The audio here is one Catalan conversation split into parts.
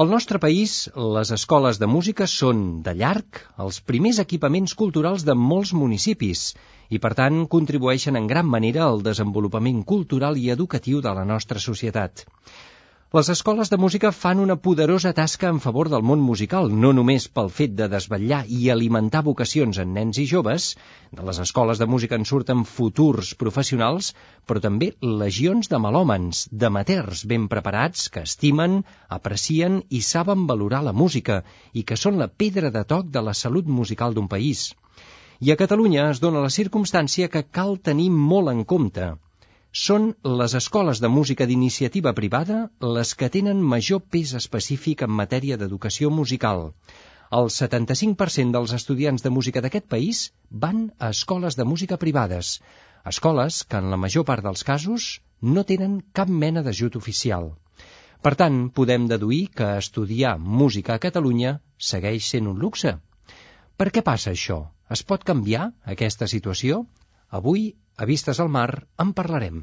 Al nostre país, les escoles de música són, de llarg, els primers equipaments culturals de molts municipis i, per tant, contribueixen en gran manera al desenvolupament cultural i educatiu de la nostra societat. Les escoles de música fan una poderosa tasca en favor del món musical, no només pel fet de desvetllar i alimentar vocacions en nens i joves, de les escoles de música en surten futurs professionals, però també legions de melòmens, d'amateurs ben preparats que estimen, aprecien i saben valorar la música i que són la pedra de toc de la salut musical d'un país. I a Catalunya es dona la circumstància que cal tenir molt en compte – són les escoles de música d'iniciativa privada les que tenen major pes específic en matèria d'educació musical. El 75% dels estudiants de música d'aquest país van a escoles de música privades, escoles que en la major part dels casos no tenen cap mena d'ajut oficial. Per tant, podem deduir que estudiar música a Catalunya segueix sent un luxe. Per què passa això? Es pot canviar aquesta situació? Avui a Vistes al Mar en parlarem.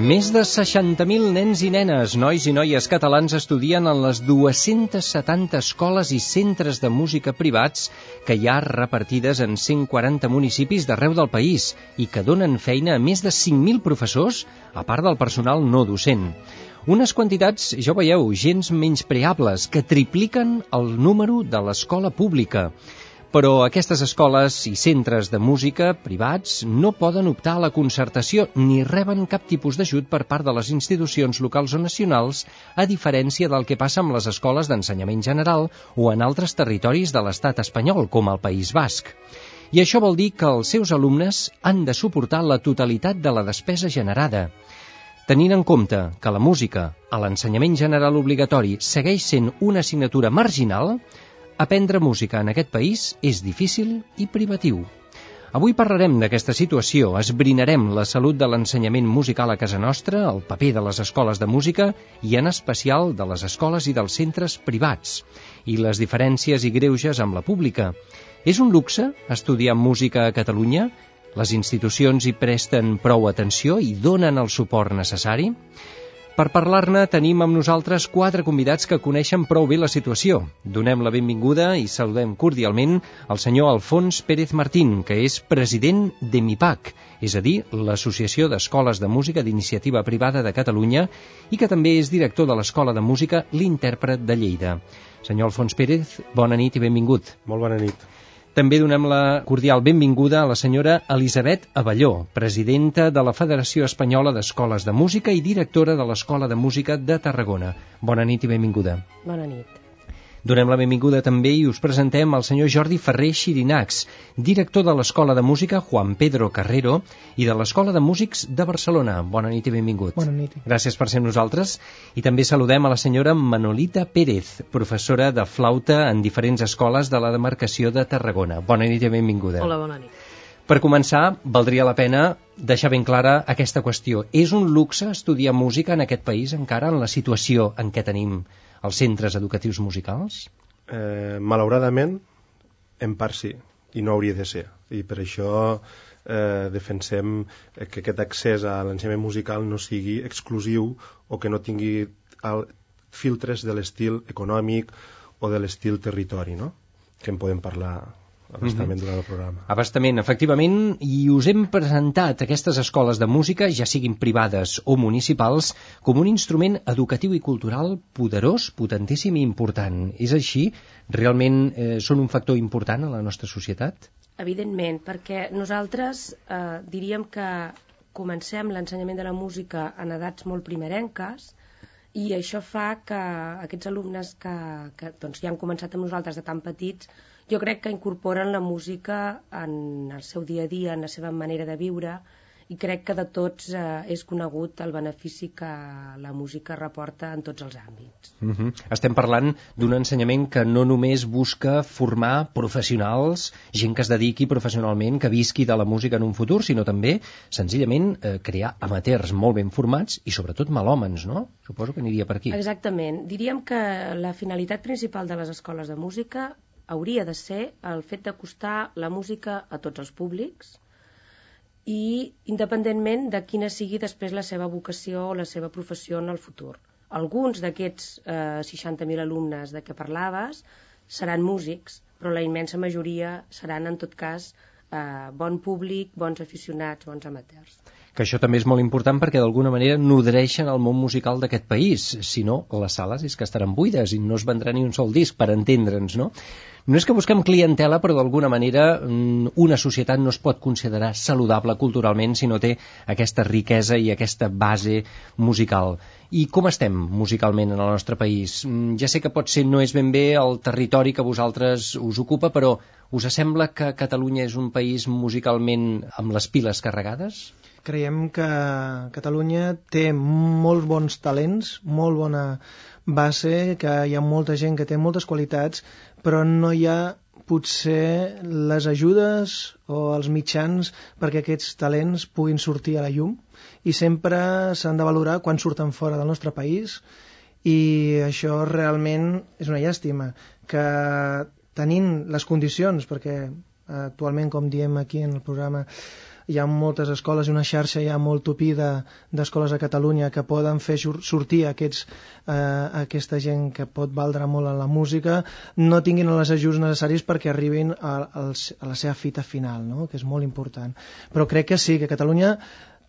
Més de 60.000 nens i nenes, nois i noies catalans estudien en les 270 escoles i centres de música privats que hi ha repartides en 140 municipis d'arreu del país i que donen feina a més de 5.000 professors, a part del personal no docent. Unes quantitats, ja veieu, gens menys preables, que tripliquen el número de l'escola pública. Però aquestes escoles i centres de música privats no poden optar a la concertació ni reben cap tipus d'ajut per part de les institucions locals o nacionals, a diferència del que passa amb les escoles d'ensenyament general o en altres territoris de l'estat espanyol, com el País Basc. I això vol dir que els seus alumnes han de suportar la totalitat de la despesa generada. Tenint en compte que la música, a l'ensenyament general obligatori, segueix sent una assignatura marginal, Aprendre música en aquest país és difícil i privatiu. Avui parlarem d'aquesta situació, esbrinarem la salut de l'ensenyament musical a casa nostra, el paper de les escoles de música i en especial de les escoles i dels centres privats, i les diferències i greuges amb la pública. És un luxe estudiar música a Catalunya? Les institucions hi presten prou atenció i donen el suport necessari? Per parlar-ne tenim amb nosaltres quatre convidats que coneixen prou bé la situació. Donem la benvinguda i saludem cordialment al senyor Alfons Pérez Martín, que és president de MIPAC, és a dir, l'Associació d'Escoles de Música d'Iniciativa Privada de Catalunya i que també és director de l'Escola de Música L'Intèrpret de Lleida. Senyor Alfons Pérez, bona nit i benvingut. Molt bona nit. També donem la cordial benvinguda a la senyora Elisabet Avelló, presidenta de la Federació Espanyola d'Escoles de Música i directora de l'Escola de Música de Tarragona. Bona nit i benvinguda. Bona nit. Donem la benvinguda també i us presentem al senyor Jordi Ferrer Xirinacs, director de l'Escola de Música Juan Pedro Carrero i de l'Escola de Músics de Barcelona. Bona nit i benvingut. Bona nit. Gràcies per ser nosaltres. I també saludem a la senyora Manolita Pérez, professora de flauta en diferents escoles de la demarcació de Tarragona. Bona nit i benvinguda. Hola, bona nit. Per començar, valdria la pena deixar ben clara aquesta qüestió. És un luxe estudiar música en aquest país encara en la situació en què tenim als centres educatius musicals? Eh, malauradament, en part sí, i no hauria de ser. I per això eh, defensem que aquest accés a l'ensenyament musical no sigui exclusiu o que no tingui el, filtres de l'estil econòmic o de l'estil territori, no? que en podem parlar abastament mm -hmm. durant el programa. Abastament, efectivament, i us hem presentat aquestes escoles de música, ja siguin privades o municipals, com un instrument educatiu i cultural poderós, potentíssim i important. És així? Realment eh, són un factor important a la nostra societat? Evidentment, perquè nosaltres eh, diríem que comencem l'ensenyament de la música en edats molt primerenques, i això fa que aquests alumnes que, que doncs, ja han començat amb nosaltres de tan petits jo crec que incorporen la música en el seu dia a dia, en la seva manera de viure, i crec que de tots eh, és conegut el benefici que la música reporta en tots els àmbits. Uh -huh. Estem parlant d'un ensenyament que no només busca formar professionals, gent que es dediqui professionalment, que visqui de la música en un futur, sinó també, senzillament, eh, crear amateurs molt ben formats i sobretot malòmens, no? Suposo que aniria per aquí. Exactament. Diríem que la finalitat principal de les escoles de música hauria de ser el fet d'acostar la música a tots els públics i independentment de quina sigui després la seva vocació o la seva professió en el futur. Alguns d'aquests eh, 60.000 alumnes de què parlaves seran músics, però la immensa majoria seran, en tot cas, eh, bon públic, bons aficionats, bons amateurs que això també és molt important perquè d'alguna manera nodreixen el món musical d'aquest país. Si no, les sales és que estaran buides i no es vendrà ni un sol disc, per entendre'ns, no? No és que busquem clientela, però d'alguna manera mm, una societat no es pot considerar saludable culturalment si no té aquesta riquesa i aquesta base musical. I com estem musicalment en el nostre país? Mm, ja sé que potser no és ben bé el territori que vosaltres us ocupa, però us sembla que Catalunya és un país musicalment amb les piles carregades? creiem que Catalunya té molt bons talents, molt bona base, que hi ha molta gent que té moltes qualitats, però no hi ha potser les ajudes o els mitjans perquè aquests talents puguin sortir a la llum i sempre s'han de valorar quan surten fora del nostre país i això realment és una llàstima que tenint les condicions perquè actualment com diem aquí en el programa hi ha moltes escoles i una xarxa ja molt tupida d'escoles a Catalunya que poden fer sortir aquests, eh, aquesta gent que pot valdre molt en la música, no tinguin els ajuts necessaris perquè arribin a, a, a la seva fita final, no? que és molt important. Però crec que sí, que Catalunya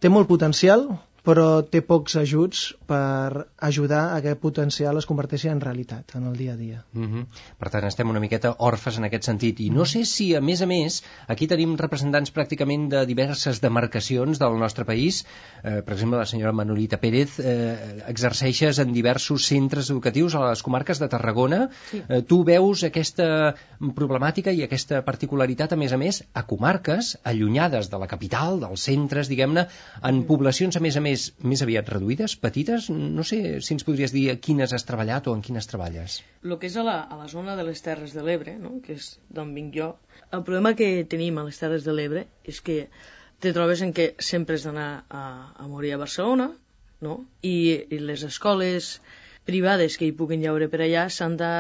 té molt potencial, però té pocs ajuts per ajudar a que potencial es converteixi en realitat en el dia a dia. Mm -hmm. Per tant, estem una miqueta orfes en aquest sentit. I no sé si, a més a més, aquí tenim representants pràcticament de diverses demarcacions del nostre país. Eh, per exemple, la senyora Manolita Pérez eh, exerceixes en diversos centres educatius a les comarques de Tarragona. Sí. Eh, tu veus aquesta problemàtica i aquesta particularitat, a més a més, a comarques allunyades de la capital, dels centres, diguem-ne, en poblacions, a més a més, més, més aviat reduïdes, petites? No sé si ens podries dir a quines has treballat o en quines treballes. El que és a la, a la zona de les Terres de l'Ebre, no? que és d'on vinc jo, el problema que tenim a les Terres de l'Ebre és que te trobes en que sempre has d'anar a, a morir a Barcelona, no? I, i les escoles privades que hi puguin llaure per allà s'han de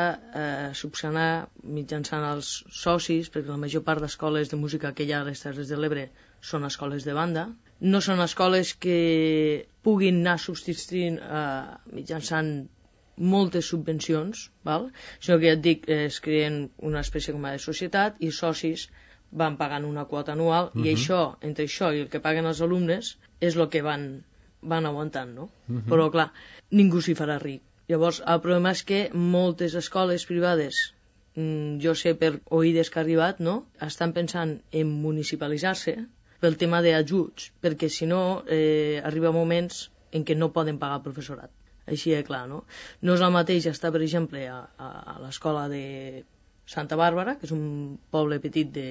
eh, subsanar mitjançant els socis, perquè la major part d'escoles de música que hi ha a les Terres de l'Ebre són escoles de banda, no són escoles que puguin anar subsistint eh, mitjançant moltes subvencions, val? sinó que ja et dic, es creen una espècie com a de societat i socis van pagant una quota anual uh -huh. i mhm. això, entre això i el que paguen els alumnes és el que van, van aguantant, no? Uh mhm. -huh. Però, clar, ningú s'hi farà ric. Llavors, el problema és que moltes escoles privades, mm, jo sé per oïdes que ha arribat, no?, estan pensant en municipalitzar-se, pel tema d'ajuts, perquè si no eh, arriba moments en què no poden pagar el professorat. Així de clar, no? No és el mateix estar, per exemple, a, a, a l'escola de Santa Bàrbara, que és un poble petit de,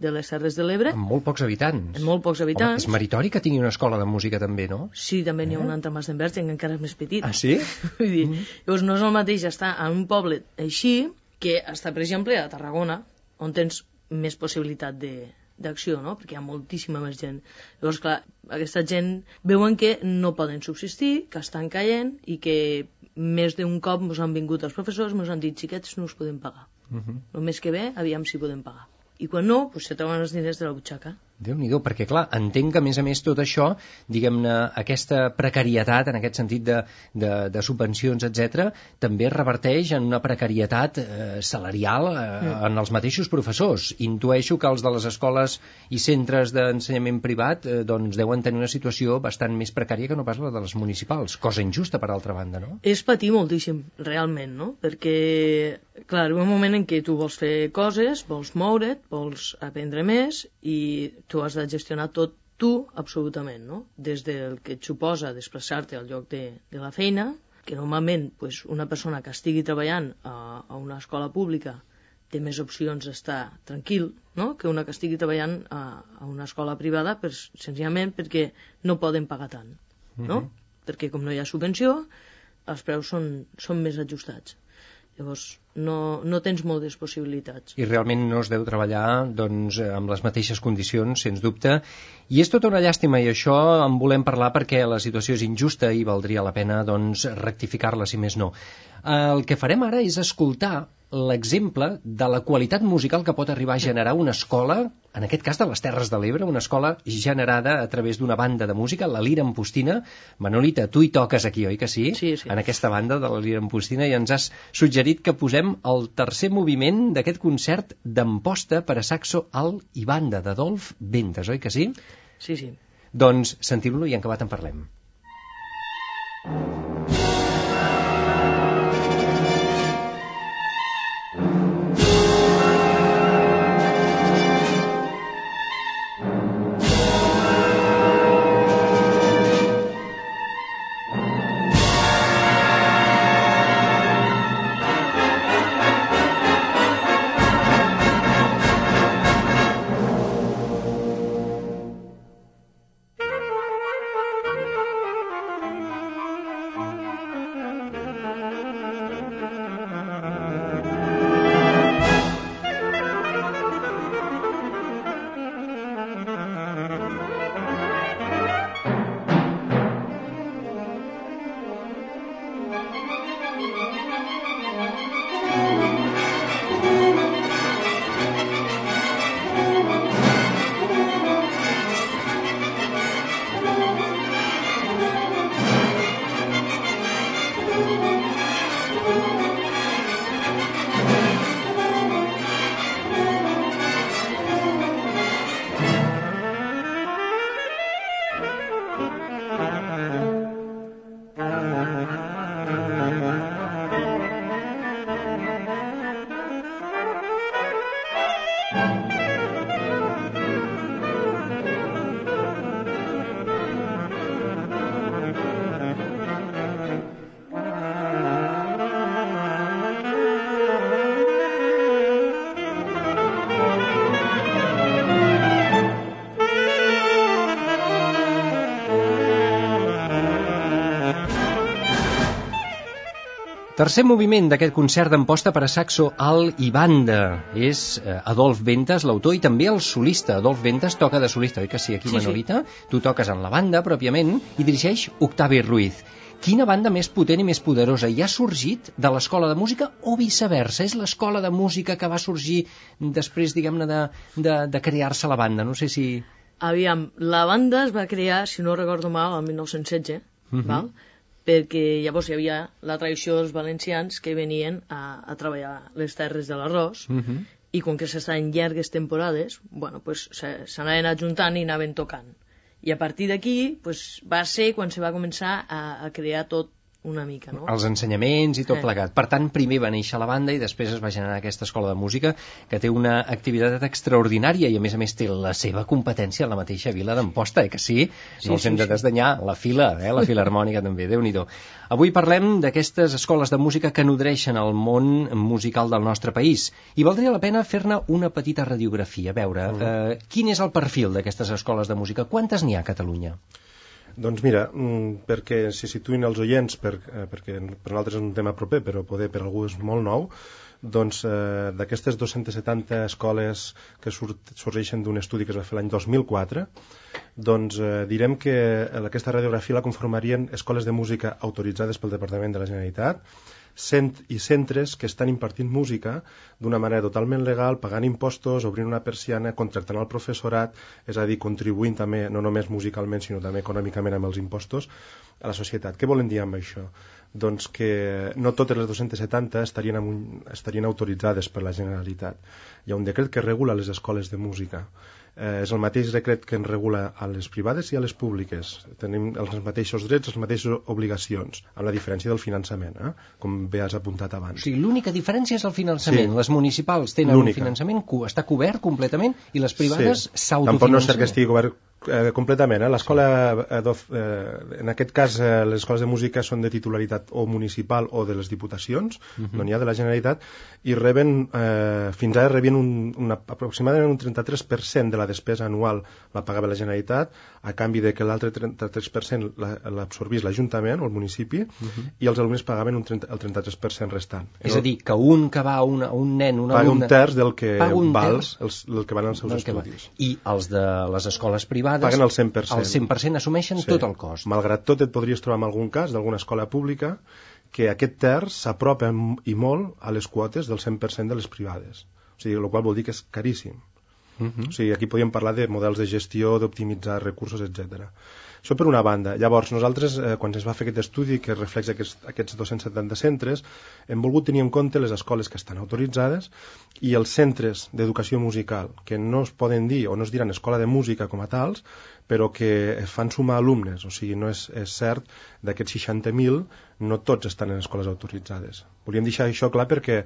de les Terres de l'Ebre. Amb molt pocs habitants. Amb molt pocs habitants. Home, és meritori que tingui una escola de música també, no? Sí, també n'hi ha eh? una altra Mas d'Envers, que encara és més petit. Ah, sí? Vull dir, mm. Llavors no és el mateix estar en un poble així que estar, per exemple, a Tarragona, on tens més possibilitat de, d'acció, no? perquè hi ha moltíssima més gent. Llavors, clar, aquesta gent veuen que no poden subsistir, que estan caient i que més d'un cop ens han vingut els professors, ens han dit xiquets no us podem pagar. Uh -huh. El mes que ve, aviam si podem pagar. I quan no, pues, se treuen els diners de la butxaca. Déu nhi perquè clar, entenc que a més a més tot això, diguem-ne, aquesta precarietat, en aquest sentit de, de, de subvencions, etc, també reverteix en una precarietat eh, salarial eh, mm. en els mateixos professors. Intueixo que els de les escoles i centres d'ensenyament privat eh, doncs deuen tenir una situació bastant més precària que no pas la de les municipals, cosa injusta per altra banda, no? És patir moltíssim, realment, no? Perquè, clar, un moment en què tu vols fer coses, vols moure't, vols aprendre més i tu has de gestionar tot tu absolutament, no? Des del que et suposa desplaçar-te al lloc de, de la feina, que normalment pues, una persona que estigui treballant a, a una escola pública té més opcions d'estar tranquil no? que una que estigui treballant a, a una escola privada per, senzillament perquè no poden pagar tant. No? Uh -huh. Perquè com no hi ha subvenció, els preus són, són més ajustats. Llavors, no, no tens moltes possibilitats. I realment no es deu treballar doncs, amb les mateixes condicions, sens dubte. I és tota una llàstima, i això en volem parlar perquè la situació és injusta i valdria la pena doncs, rectificar-la, si més no. El que farem ara és escoltar l'exemple de la qualitat musical que pot arribar a generar una escola, en aquest cas de les Terres de l'Ebre, una escola generada a través d'una banda de música, la Lira Ampostina. Manolita, tu hi toques aquí, oi que sí? Sí, sí. En aquesta banda de la Lira Ampostina i ens has suggerit que posem el tercer moviment d'aquest concert d'Amposta per a saxo, alt i banda d'Adolf Ventes, oi que sí? Sí, sí. Doncs sentim-lo i en acabat en parlem. Tercer moviment d'aquest concert d'emposta per a saxo, alt i banda. És eh, Adolf Ventes, l'autor, i també el solista. Adolf Ventes toca de solista, oi que sí, aquí Sí, sí. Manolita? Tu toques en la banda, pròpiament, i dirigeix Octavi Ruiz. Quina banda més potent i més poderosa? I ha sorgit de l'escola de música o viceversa? És l'escola de música que va sorgir després, diguem-ne, de, de, de crear-se la banda? No sé si... Aviam, la banda es va crear, si no recordo mal, el 1916, Mhm. val? Perquè llavors hi havia la tradició dels valencians que venien a, a treballar les terres de l'arròs Uh -huh. i com que s'estaven llargues temporades, bueno, pues, s'anaven ajuntant i anaven tocant. I a partir d'aquí pues, va ser quan se va començar a, a crear tot una mica, no? els ensenyaments i tot Sí. plegat. Per tant, primer va néixer la banda i després es va generar aquesta escola de música que té una activitat extraordinària i a més a més té la seva competència a la mateixa vila d'Amposta, eh, que sí? Sí, no els sí, hem de sí. desdanyar. La fila, eh, la filarmònica també, déu nhi Avui parlem d'aquestes escoles de música que nodreixen el món musical del nostre país i valdria la pena fer-ne una petita radiografia. A veure, Mm. eh, quin és el perfil d'aquestes escoles de música? Quantes n'hi ha a Catalunya? Doncs mira, mm, perquè se situïn els oients, per, eh, perquè per nosaltres és un tema proper, però poder per algú és molt nou, doncs eh, d'aquestes 270 escoles que surt, sorgeixen d'un estudi que es va fer l'any 2004, doncs eh, direm que aquesta radiografia la conformarien escoles de música autoritzades pel Departament de la Generalitat, cent i centres que estan impartint música d'una manera totalment legal, pagant impostos, obrint una persiana, contractant el professorat, és a dir, contribuint també, no només musicalment, sinó també econòmicament amb els impostos, a la societat. Què volen dir amb això? Doncs que no totes les 270 estarien, un, estarien autoritzades per la Generalitat. Hi ha un decret que regula les escoles de música eh, és el mateix decret que en regula a les privades i a les públiques. Tenim els mateixos drets, les mateixes obligacions, amb la diferència del finançament, eh? com bé has apuntat abans. O sigui, l'única diferència és el finançament. Sí. Les municipals tenen un finançament, està cobert completament, i les privades s'autofinancen. Sí. Tampoc no és cert que estigui cobert eh, completament. Eh? L'escola, eh, eh, en aquest cas, eh, les escoles de música són de titularitat o municipal o de les diputacions, uh -huh. no n'hi ha de la Generalitat, i reben, eh, fins ara rebien un, una, aproximadament un 33% de la despesa anual la pagava la Generalitat, a canvi de que l'altre 33% l'absorbís l'Ajuntament o el municipi, uh -huh. i els alumnes pagaven un 30, el 33% restant. És a dir, que un que va a una, un nen, una paga alumna... un terç del que val els, el que van als seus estudis. I els de les escoles privades privades... Paguen el 100%. El 100% assumeixen sí. tot el cost. Malgrat tot et podries trobar en algun cas d'alguna escola pública que aquest terç s'apropa i molt a les quotes del 100% de les privades. O sigui, el qual vol dir que és caríssim. Uh mhm. -huh. O sigui, aquí podríem parlar de models de gestió, d'optimitzar recursos, etc. Això per una banda. Llavors, nosaltres, eh, quan es va fer aquest estudi que reflexa aquests, aquests 270 centres, hem volgut tenir en compte les escoles que estan autoritzades i els centres d'educació musical, que no es poden dir o no es diran escola de música com a tals, però que fan sumar alumnes, o sigui, no és, és cert d'aquests 60.000 no tots estan en escoles autoritzades. Volíem deixar això clar perquè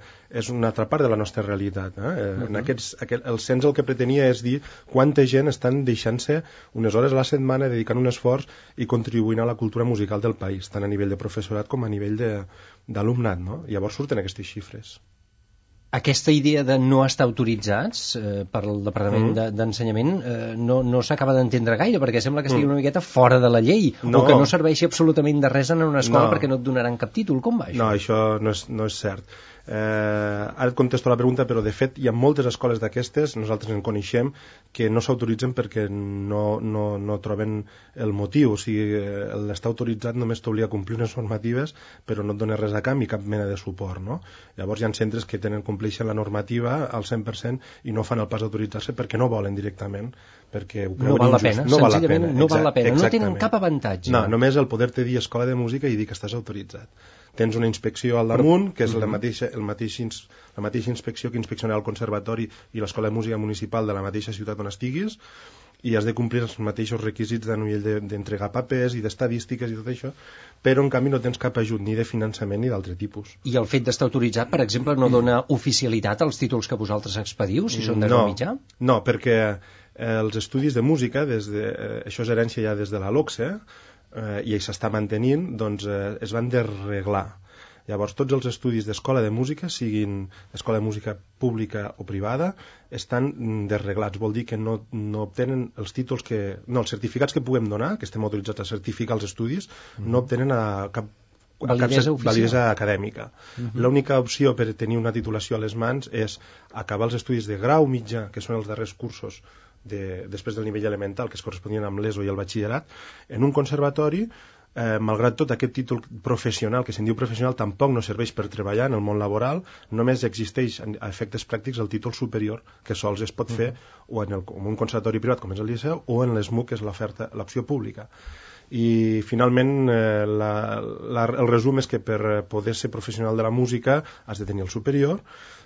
és una altra part de la nostra realitat. Eh? Uh -huh. En aquests, aquest, el cens el que pretenia és dir quanta gent estan deixant-se unes hores a la setmana dedicant un esforç i contribuint a la cultura musical del país, tant a nivell de professorat com a nivell d'alumnat. No? Llavors surten aquestes xifres aquesta idea de no estar autoritzats eh, per al Departament mm. d'Ensenyament eh, no, no s'acaba d'entendre gaire, perquè sembla que estigui mm. una miqueta fora de la llei, no. o que no serveixi absolutament de res en una escola no. perquè no et donaran cap títol. Com va això? No, això no és, no és cert. Eh, ara et contesto la pregunta, però de fet hi ha moltes escoles d'aquestes, nosaltres en coneixem, que no s'autoritzen perquè no, no, no troben el motiu. O sigui, l'estar autoritzat només t'obliga a complir unes normatives, però no et dona res a canvi, cap mena de suport. No? Llavors hi ha centres que tenen compleixen la normativa al 100% i no fan el pas d'autoritzar-se perquè no volen directament perquè ho no val la pena, no val la pena, no val la pena, no tenen cap avantatge. No, només el poder-te dir escola de música i dir que estàs autoritzat tens una inspecció al damunt, que és la mateixa, el mateix, la mateixa inspecció que inspecciona el conservatori i l'Escola de Música Municipal de la mateixa ciutat on estiguis, i has de complir els mateixos requisits de nivell d'entregar de, papers i d'estadístiques i tot això, però en canvi no tens cap ajut ni de finançament ni d'altre tipus. I el fet d'estar autoritzat, per exemple, no dona oficialitat als títols que vosaltres expediu, si són de no, mitjà? No, perquè eh, els estudis de música, des de, eh, això és herència ja des de la LOCSE, eh, i s'està mantenint, doncs eh, es van desreglar. Llavors, tots els estudis d'escola de música, siguin escola de música pública o privada, estan desreglats. Vol dir que no, no obtenen els títols que... No, els certificats que puguem donar, que estem autoritzats a certificar els estudis, mm. no obtenen a cap validesa, cap validesa acadèmica. Uh mhm. -huh. L'única opció per tenir una titulació a les mans és acabar els estudis de grau mitjà, que són els darrers cursos de, després del nivell elemental, que es correspondien amb l'ESO i el batxillerat, en un conservatori eh, malgrat tot aquest títol professional, que se'n diu professional, tampoc no serveix per treballar en el món laboral, només existeix a efectes pràctics el títol superior, que sols es pot fer o en, el, en un conservatori privat, com és el Liceu, o en l'ESMUC, que és l'oferta, l'opció pública. I finalment eh, la, la, el resum és que per poder ser professional de la música has de tenir el superior,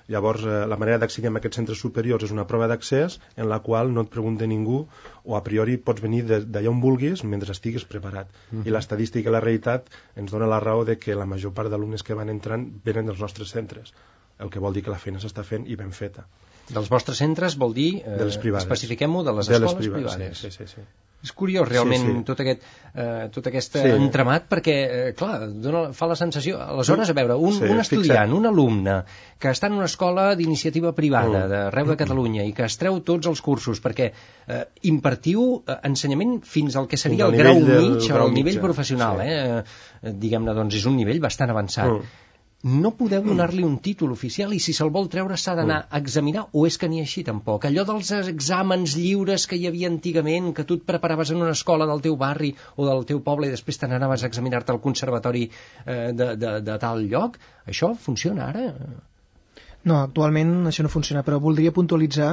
Llavors, eh, la manera d'accedir a aquests centres superiors és una prova d'accés en la qual no et pregunta ningú o a priori pots venir d'allà on vulguis mentre estiguis preparat. Uh -huh. I l'estadística i la realitat ens dona la raó de que la major part d'alumnes que van entrant venen dels nostres centres, el que vol dir que la feina s'està fent i ben feta. Dels vostres centres vol dir, eh, de les privades. especifiquem-ho, de les de escoles les privades. privades. Sí, sí, sí. És curiós realment sí, sí. tot aquest, eh, tot aquest sí. entramat perquè, eh, clar, dona, fa la sensació... Aleshores, a veure, un, sí, un estudiant, un alumne que està en una escola d'iniciativa privada mm. d'arreu de Catalunya i que es treu tots els cursos perquè eh, impartiu eh, ensenyament fins al que seria el grau mig, el nivell mitjà. professional, sí. eh? eh? Diguem-ne, doncs és un nivell bastant avançat. Mm no podeu donar-li un títol oficial i si se'l vol treure s'ha d'anar a examinar o és que ni així tampoc? Allò dels exàmens lliures que hi havia antigament, que tu et preparaves en una escola del teu barri o del teu poble i després te n'anaves a examinar-te al conservatori eh, de, de, de tal lloc, això funciona ara? No, actualment això no funciona, però voldria puntualitzar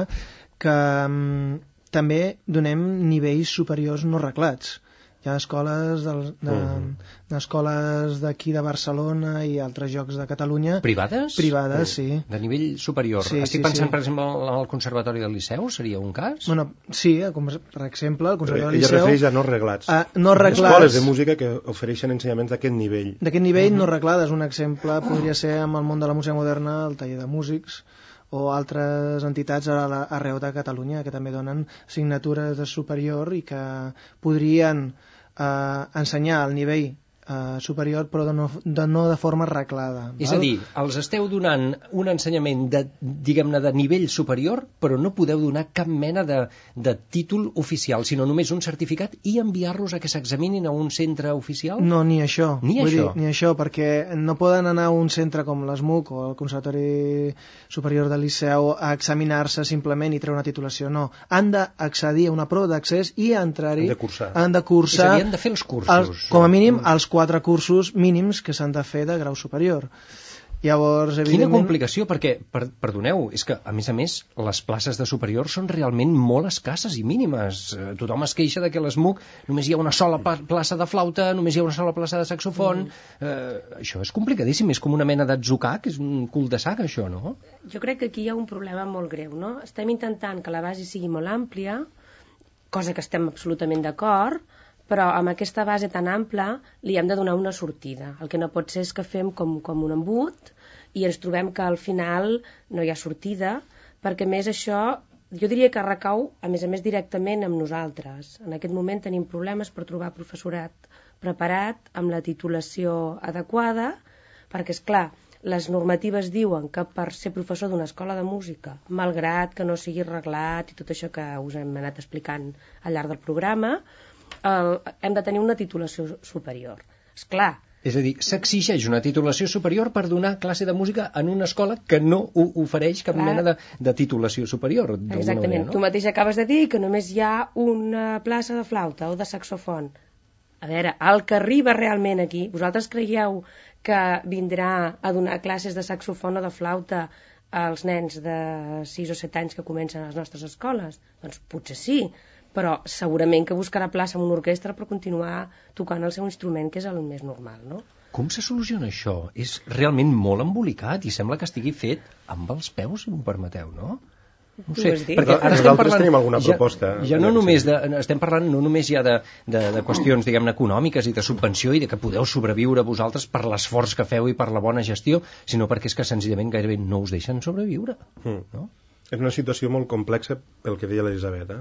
que mm, també donem nivells superiors no reglats. Hi ha escoles del, de, Mhm. d'escoles d'aquí de Barcelona i altres llocs de Catalunya Privades? privades, sí. De nivell superior. Sí, Estic sí, pensant, sí. per exemple, al Conservatori del Liceu, seria un cas? Bueno, sí, eh, com per exemple, el Conservatori Ella del Liceu... refereix a no reglats. a no reglats. Escoles de música que ofereixen ensenyaments d'aquest nivell. D'aquest nivell no reglades, un exemple podria ser amb el món de la música moderna, el taller de músics, o altres entitats a la, arreu de Catalunya que també donen signatures de superior i que podrien eh, ensenyar al nivell eh, superior però de no, de no de forma reglada. És val? a dir, els esteu donant un ensenyament de, diguem-ne, de nivell superior, però no podeu donar cap mena de, de títol oficial, sinó només un certificat i enviar-los a que s'examinin a un centre oficial? No, ni això. Ni Vull això? Dir, ni això, perquè no poden anar a un centre com l'ESMUC o el Conservatori Superior del Liceu a examinar-se simplement i treure una titulació. No, han d'accedir a una prova d'accés i entrar-hi. Han de cursar. Han de És cursar. a dir, han de fer els cursos. els, com a mínim els quatre cursos mínims que s'han de fer de grau superior. Llavors, Quina evidentment... complicació, perquè, per, perdoneu, és que, a més a més, les places de superior són realment molt escasses i mínimes. Eh, Tothom es queixa de que a l'ESMUC només hi ha una sola plaça de flauta, només hi ha una sola plaça de saxofon... Eh, això és complicadíssim, és com una mena d'atzucac, és un cul de sac, això, no? Jo crec que aquí hi ha un problema molt greu, no? Estem intentant que la base sigui molt àmplia, cosa que estem absolutament d'acord, però amb aquesta base tan ampla li hem de donar una sortida. El que no pot ser és que fem com, com un embut i ens trobem que al final no hi ha sortida, perquè més això jo diria que recau, a més a més, directament amb nosaltres. En aquest moment tenim problemes per trobar professorat preparat amb la titulació adequada, perquè, és clar, les normatives diuen que per ser professor d'una escola de música, malgrat que no sigui reglat i tot això que us hem anat explicant al llarg del programa, el, hem de tenir una titulació superior. És clar, És a dir, s'exigeix una titulació superior per donar classe de música en una escola que no ho ofereix cap Clar. mena de, de titulació superior. Exactament. Manera, Tu mateix acabes de dir que només hi ha una plaça de flauta o de saxofon. A veure, el que arriba realment aquí, vosaltres creieu que vindrà a donar classes de saxofon o de flauta als nens de 6 o 7 anys que comencen a les nostres escoles? Doncs potser sí, però segurament que buscarà plaça en una orquestra per continuar tocant el seu instrument, que és el més normal, no? Com se soluciona això? És realment molt embolicat i sembla que estigui fet amb els peus, si m'ho permeteu, no? No dit. perquè ara estem Nosaltres parlant... tenim alguna ja, proposta. Ja no només de, estem parlant no només ja de, de, de qüestions, diguem-ne, econòmiques i de subvenció i de que podeu sobreviure vosaltres per l'esforç que feu i per la bona gestió, sinó perquè és que senzillament gairebé no us deixen sobreviure. Mm. No? És una situació molt complexa pel que deia l'Elisabet. Eh?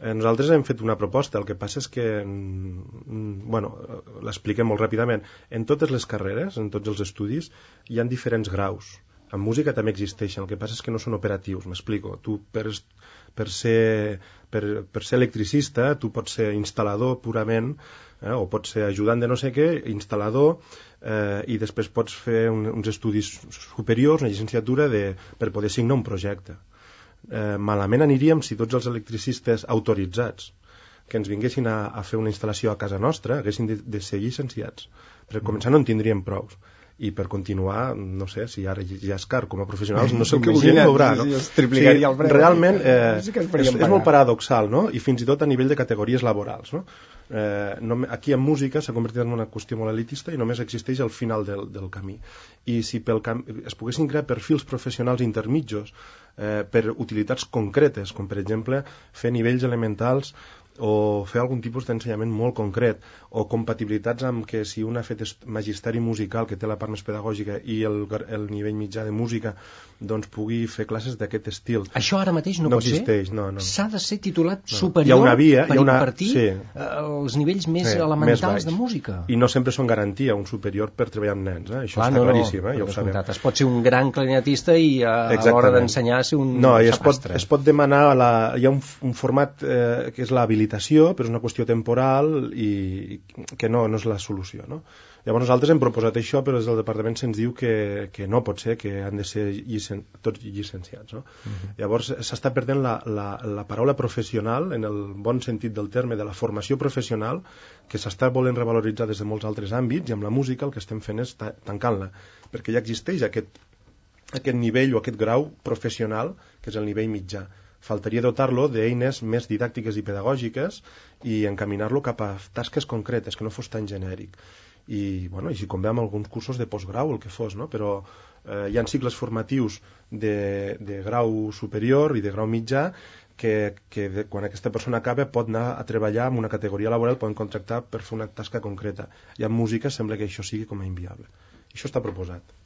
Eh, Nosaltres hem fet una proposta, el que passa és que, mm, bueno, eh, l'expliquem molt ràpidament. En totes les carreres, en tots els estudis, hi han diferents graus. En música també existeixen, el que passa és que no són operatius, m'explico. Tu, per, per, ser, per, per ser electricista, tu pots ser instal·lador purament, eh, o pots ser ajudant de no sé què, instal·lador, eh, i després pots fer un, uns estudis superiors, una llicenciatura de, per poder signar un projecte eh, malament aniríem si tots els electricistes autoritzats que ens vinguessin a, a fer una instal·lació a casa nostra haguessin de, de ser llicenciats. Per començar no en tindríem prous. I per continuar, no sé, si ara ja és car com a professionals, no sé el que volien cobrar, no? es triplicaria el preu. Realment eh, és, és molt paradoxal, no? I fins i tot a nivell de categories laborals, no? Eh, no aquí en música s'ha convertit en una qüestió molt elitista i només existeix al final del, del camí. I si pel cam es poguessin crear perfils professionals intermitjos eh, per utilitats concretes, com per exemple fer nivells elementals o fer algun tipus d'ensenyament molt concret o compatibilitats amb que si un ha fet magisteri musical que té la part més pedagògica i el, el nivell mitjà de música doncs pugui fer classes d'aquest estil Això ara mateix no, No pot existeix, ser? no, no. S'ha de ser titulat No. superior Hi ha una via, per hi ha una- impartir sí. eh, els nivells més Sí, elementals més de música. i no sempre són garantia un superior per treballar amb nens eh? això Clar, està no, claríssim, eh? ja ho sabem. Es pot ser un gran clarinetista i a, a l'hora d'ensenyar ser un no, i es pot, es pot demanar la, hi ha un, un format eh, que és l'habilitació rehabilitació, però és una qüestió temporal i que no, no és la solució. No? Llavors nosaltres hem proposat això, però des del departament se'ns diu que, que no pot ser, que han de ser llicen, tots llicenciats. No? Uh -huh. Llavors s'està perdent la, la, la paraula professional, en el bon sentit del terme, de la formació professional, que s'està volent revaloritzar des de molts altres àmbits, i amb la música el que estem fent és tancant-la, perquè ja existeix aquest, aquest nivell o aquest grau professional, que és el nivell mitjà faltaria dotar-lo d'eines més didàctiques i pedagògiques i encaminar-lo cap a tasques concretes, que no fos tan genèric i, bueno, i si com amb alguns cursos de postgrau, el que fos, no? però eh, hi ha cicles formatius de, de grau superior i de grau mitjà que, que de, quan aquesta persona acaba pot anar a treballar en una categoria laboral, poden contractar per fer una tasca concreta. I en música sembla que això sigui com a inviable. Això està proposat.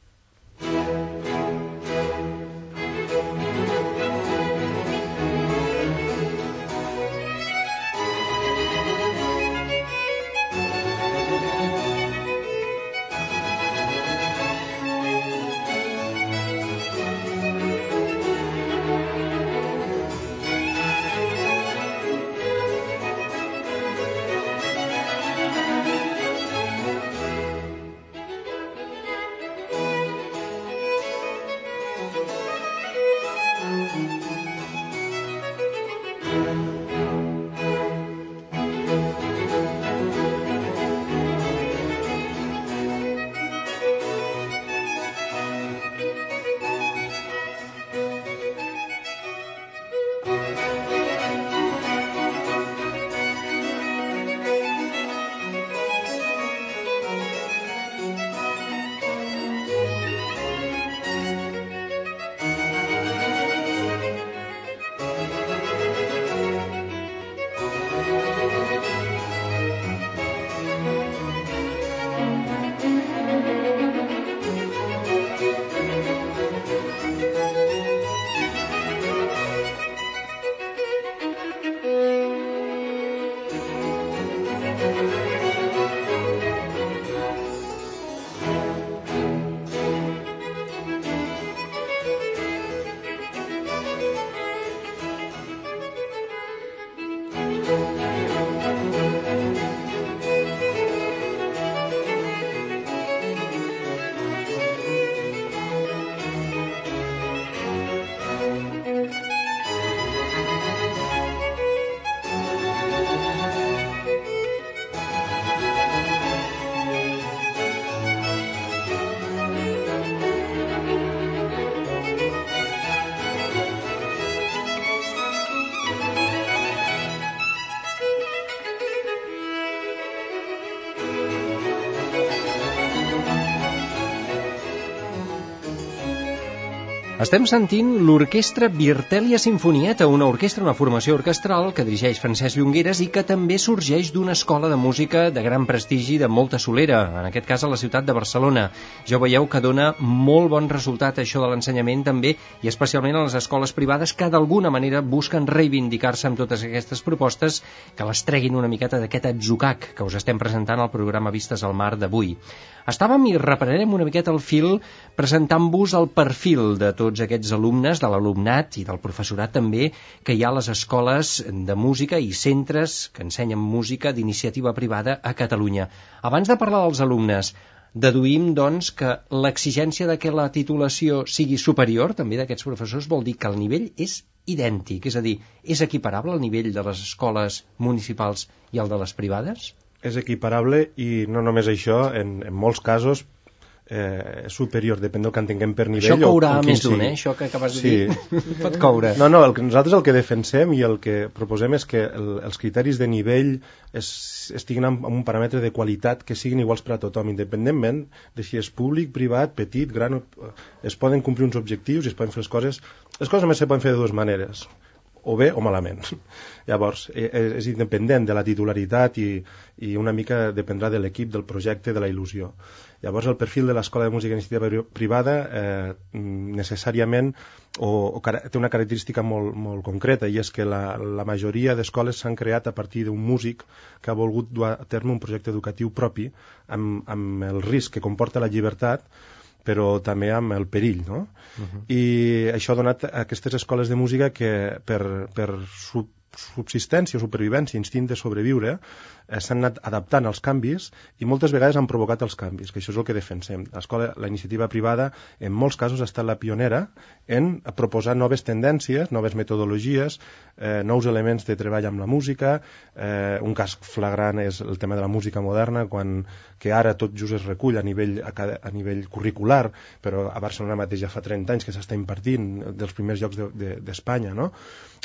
Estem sentint l'orquestra Virtèlia Sinfonieta, una orquestra, una formació orquestral que dirigeix Francesc Llongueres i que també sorgeix d'una escola de música de gran prestigi de molta solera, en aquest cas a la ciutat de Barcelona. Ja veieu que dona molt bon resultat això de l'ensenyament també, i especialment a les escoles privades que d'alguna manera busquen reivindicar-se amb totes aquestes propostes que les treguin una miqueta d'aquest atzucac que us estem presentant al programa Vistes al Mar d'avui. Estàvem i reprenem una miqueta el fil presentant-vos el perfil de tots aquests alumnes, de l'alumnat i del professorat també, que hi ha les escoles de música i centres que ensenyen música d'iniciativa privada a Catalunya. Abans de parlar dels alumnes, deduïm, doncs, que l'exigència de que la titulació sigui superior, també d'aquests professors, vol dir que el nivell és idèntic, és a dir, és equiparable al nivell de les escoles municipals i al de les privades? és equiparable i no només això, en, en molts casos eh, superior, depèn del que entenguem per nivell. Això courà més d'un, eh? Això que acabes de sí. dir. Pot coure. No, no, el que, nosaltres el que defensem i el que proposem és que el, els criteris de nivell es, estiguin amb, amb un paràmetre de qualitat que siguin iguals per a tothom, independentment de si és públic, privat, petit, gran... Es poden complir uns objectius i es poden fer les coses... Les coses només se poden fer de dues maneres o bé o malament. Llavors, és, e, és independent de la titularitat i, i una mica dependrà de l'equip, del projecte, de la il·lusió. Llavors, el perfil de l'Escola de Música Iniciativa Privada eh, necessàriament o, o té una característica molt, molt concreta i és que la, la majoria d'escoles s'han creat a partir d'un músic que ha volgut dur a terme un projecte educatiu propi amb, amb el risc que comporta la llibertat però també amb el perill, no? Uh -huh. I això ha donat a aquestes escoles de música que per, per subsistència, supervivència, instint de sobreviure, eh, s'han anat adaptant als canvis i moltes vegades han provocat els canvis, que això és el que defensem. L'escola, la iniciativa privada, en molts casos ha estat la pionera en proposar noves tendències, noves metodologies, eh, nous elements de treball amb la música. Eh, un cas flagrant és el tema de la música moderna, quan, que ara tot just es recull a nivell, a, a nivell curricular, però a Barcelona mateix ja fa 30 anys que s'està impartint dels primers llocs d'Espanya, de, de, no?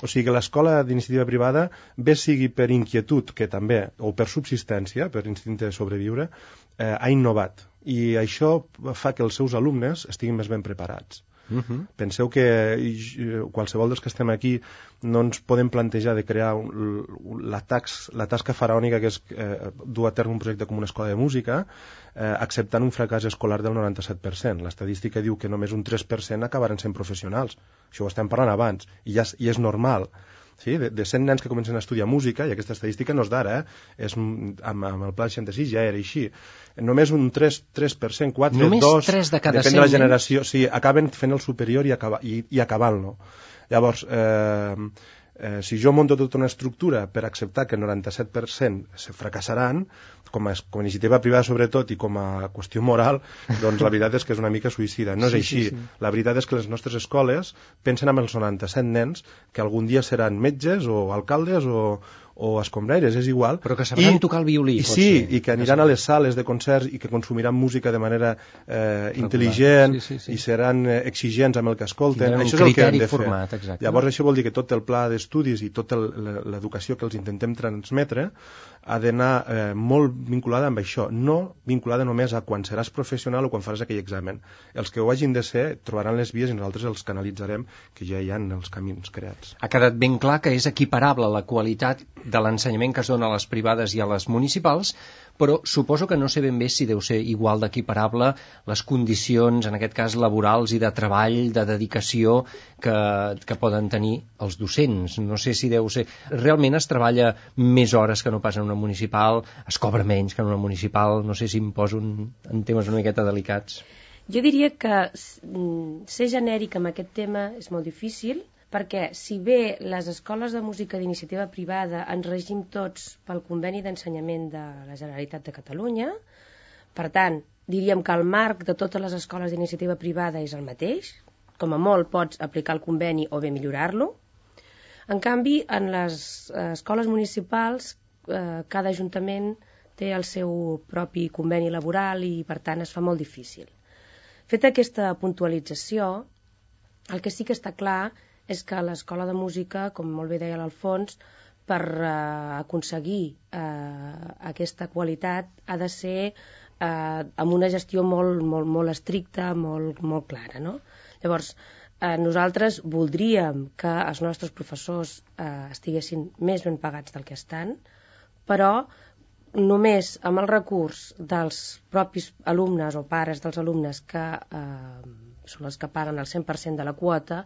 O sigui que l'escola d'iniciativa privada, bé sigui per inquietud, que també, o per subsistència, per instint de sobreviure, eh, ha innovat. I això fa que els seus alumnes estiguin més ben preparats. Uh mhm. -huh. Penseu que qualsevol dels que estem aquí no ens podem plantejar de crear la, tax, la tasca faraònica que és eh, dur a terme un projecte com una escola de música eh, acceptant un fracàs escolar del 97%. L'estadística diu que només un 3% acabaran sent professionals. Això ho estem parlant abans, i, ja, i és normal. Sí? De, de 100 nens que comencen a estudiar música, i aquesta estadística no és d'ara, eh? és, amb, amb el pla 66 ja era així, només un 3%, 3% 4, només 2, 3 de cada depèn 100, de la generació, sí, acaben fent el superior i, acaba, i, i acabant-lo. Llavors, eh, eh, si jo monto tota una estructura per acceptar que el 97% se fracassaran, com a, com a iniciativa privada sobretot i com a qüestió moral, doncs la veritat és que és una mica suïcida. No és sí, així. Sí, sí. La veritat és que les nostres escoles pensen amb els 97 nens que algun dia seran metges o alcaldes o, o escombraires, és igual. Però que sabran I, tocar el violí, i sí, ser. i que aniran a les sales de concerts i que consumiran música de manera eh, intel·ligent sí, sí, sí. i seran eh, exigents amb el que escolten. Això és el que han de format, fer. Exacte. Llavors això vol dir que tot el pla d'estudis i tota l'educació que els intentem transmetre ha d'anar eh, molt vinculada amb això, no vinculada només a quan seràs professional o quan faràs aquell examen. Els que ho hagin de ser trobaran les vies i nosaltres els canalitzarem, que ja hi ha els camins creats. Ha quedat ben clar que és equiparable la qualitat de l'ensenyament que es dona a les privades i a les municipals, però suposo que no sé ben bé si deu ser igual d'equiparable les condicions, en aquest cas laborals i de treball, de dedicació que, que poden tenir els docents. No sé si deu ser... Realment es treballa més hores que no pas en una municipal, es cobra menys que en una municipal, no sé si em poso en, en temes una miqueta delicats. Jo diria que mm, ser genèric amb aquest tema és molt difícil, perquè si bé les escoles de música d'iniciativa privada ens regim tots pel conveni d'ensenyament de la Generalitat de Catalunya, per tant, diríem que el marc de totes les escoles d'iniciativa privada és el mateix, com a molt pots aplicar el conveni o bé millorar-lo. En canvi, en les escoles municipals, eh, cada ajuntament té el seu propi conveni laboral i, per tant, es fa molt difícil. Feta aquesta puntualització, el que sí que està clar és que l'escola de música, com molt bé deia l'Alfons, per eh, aconseguir eh, aquesta qualitat ha de ser eh, amb una gestió molt, molt, molt estricta, molt, molt clara. No? Llavors, eh, nosaltres voldríem que els nostres professors eh, estiguessin més ben pagats del que estan, però només amb el recurs dels propis alumnes o pares dels alumnes que eh, són els que paguen el 100% de la quota,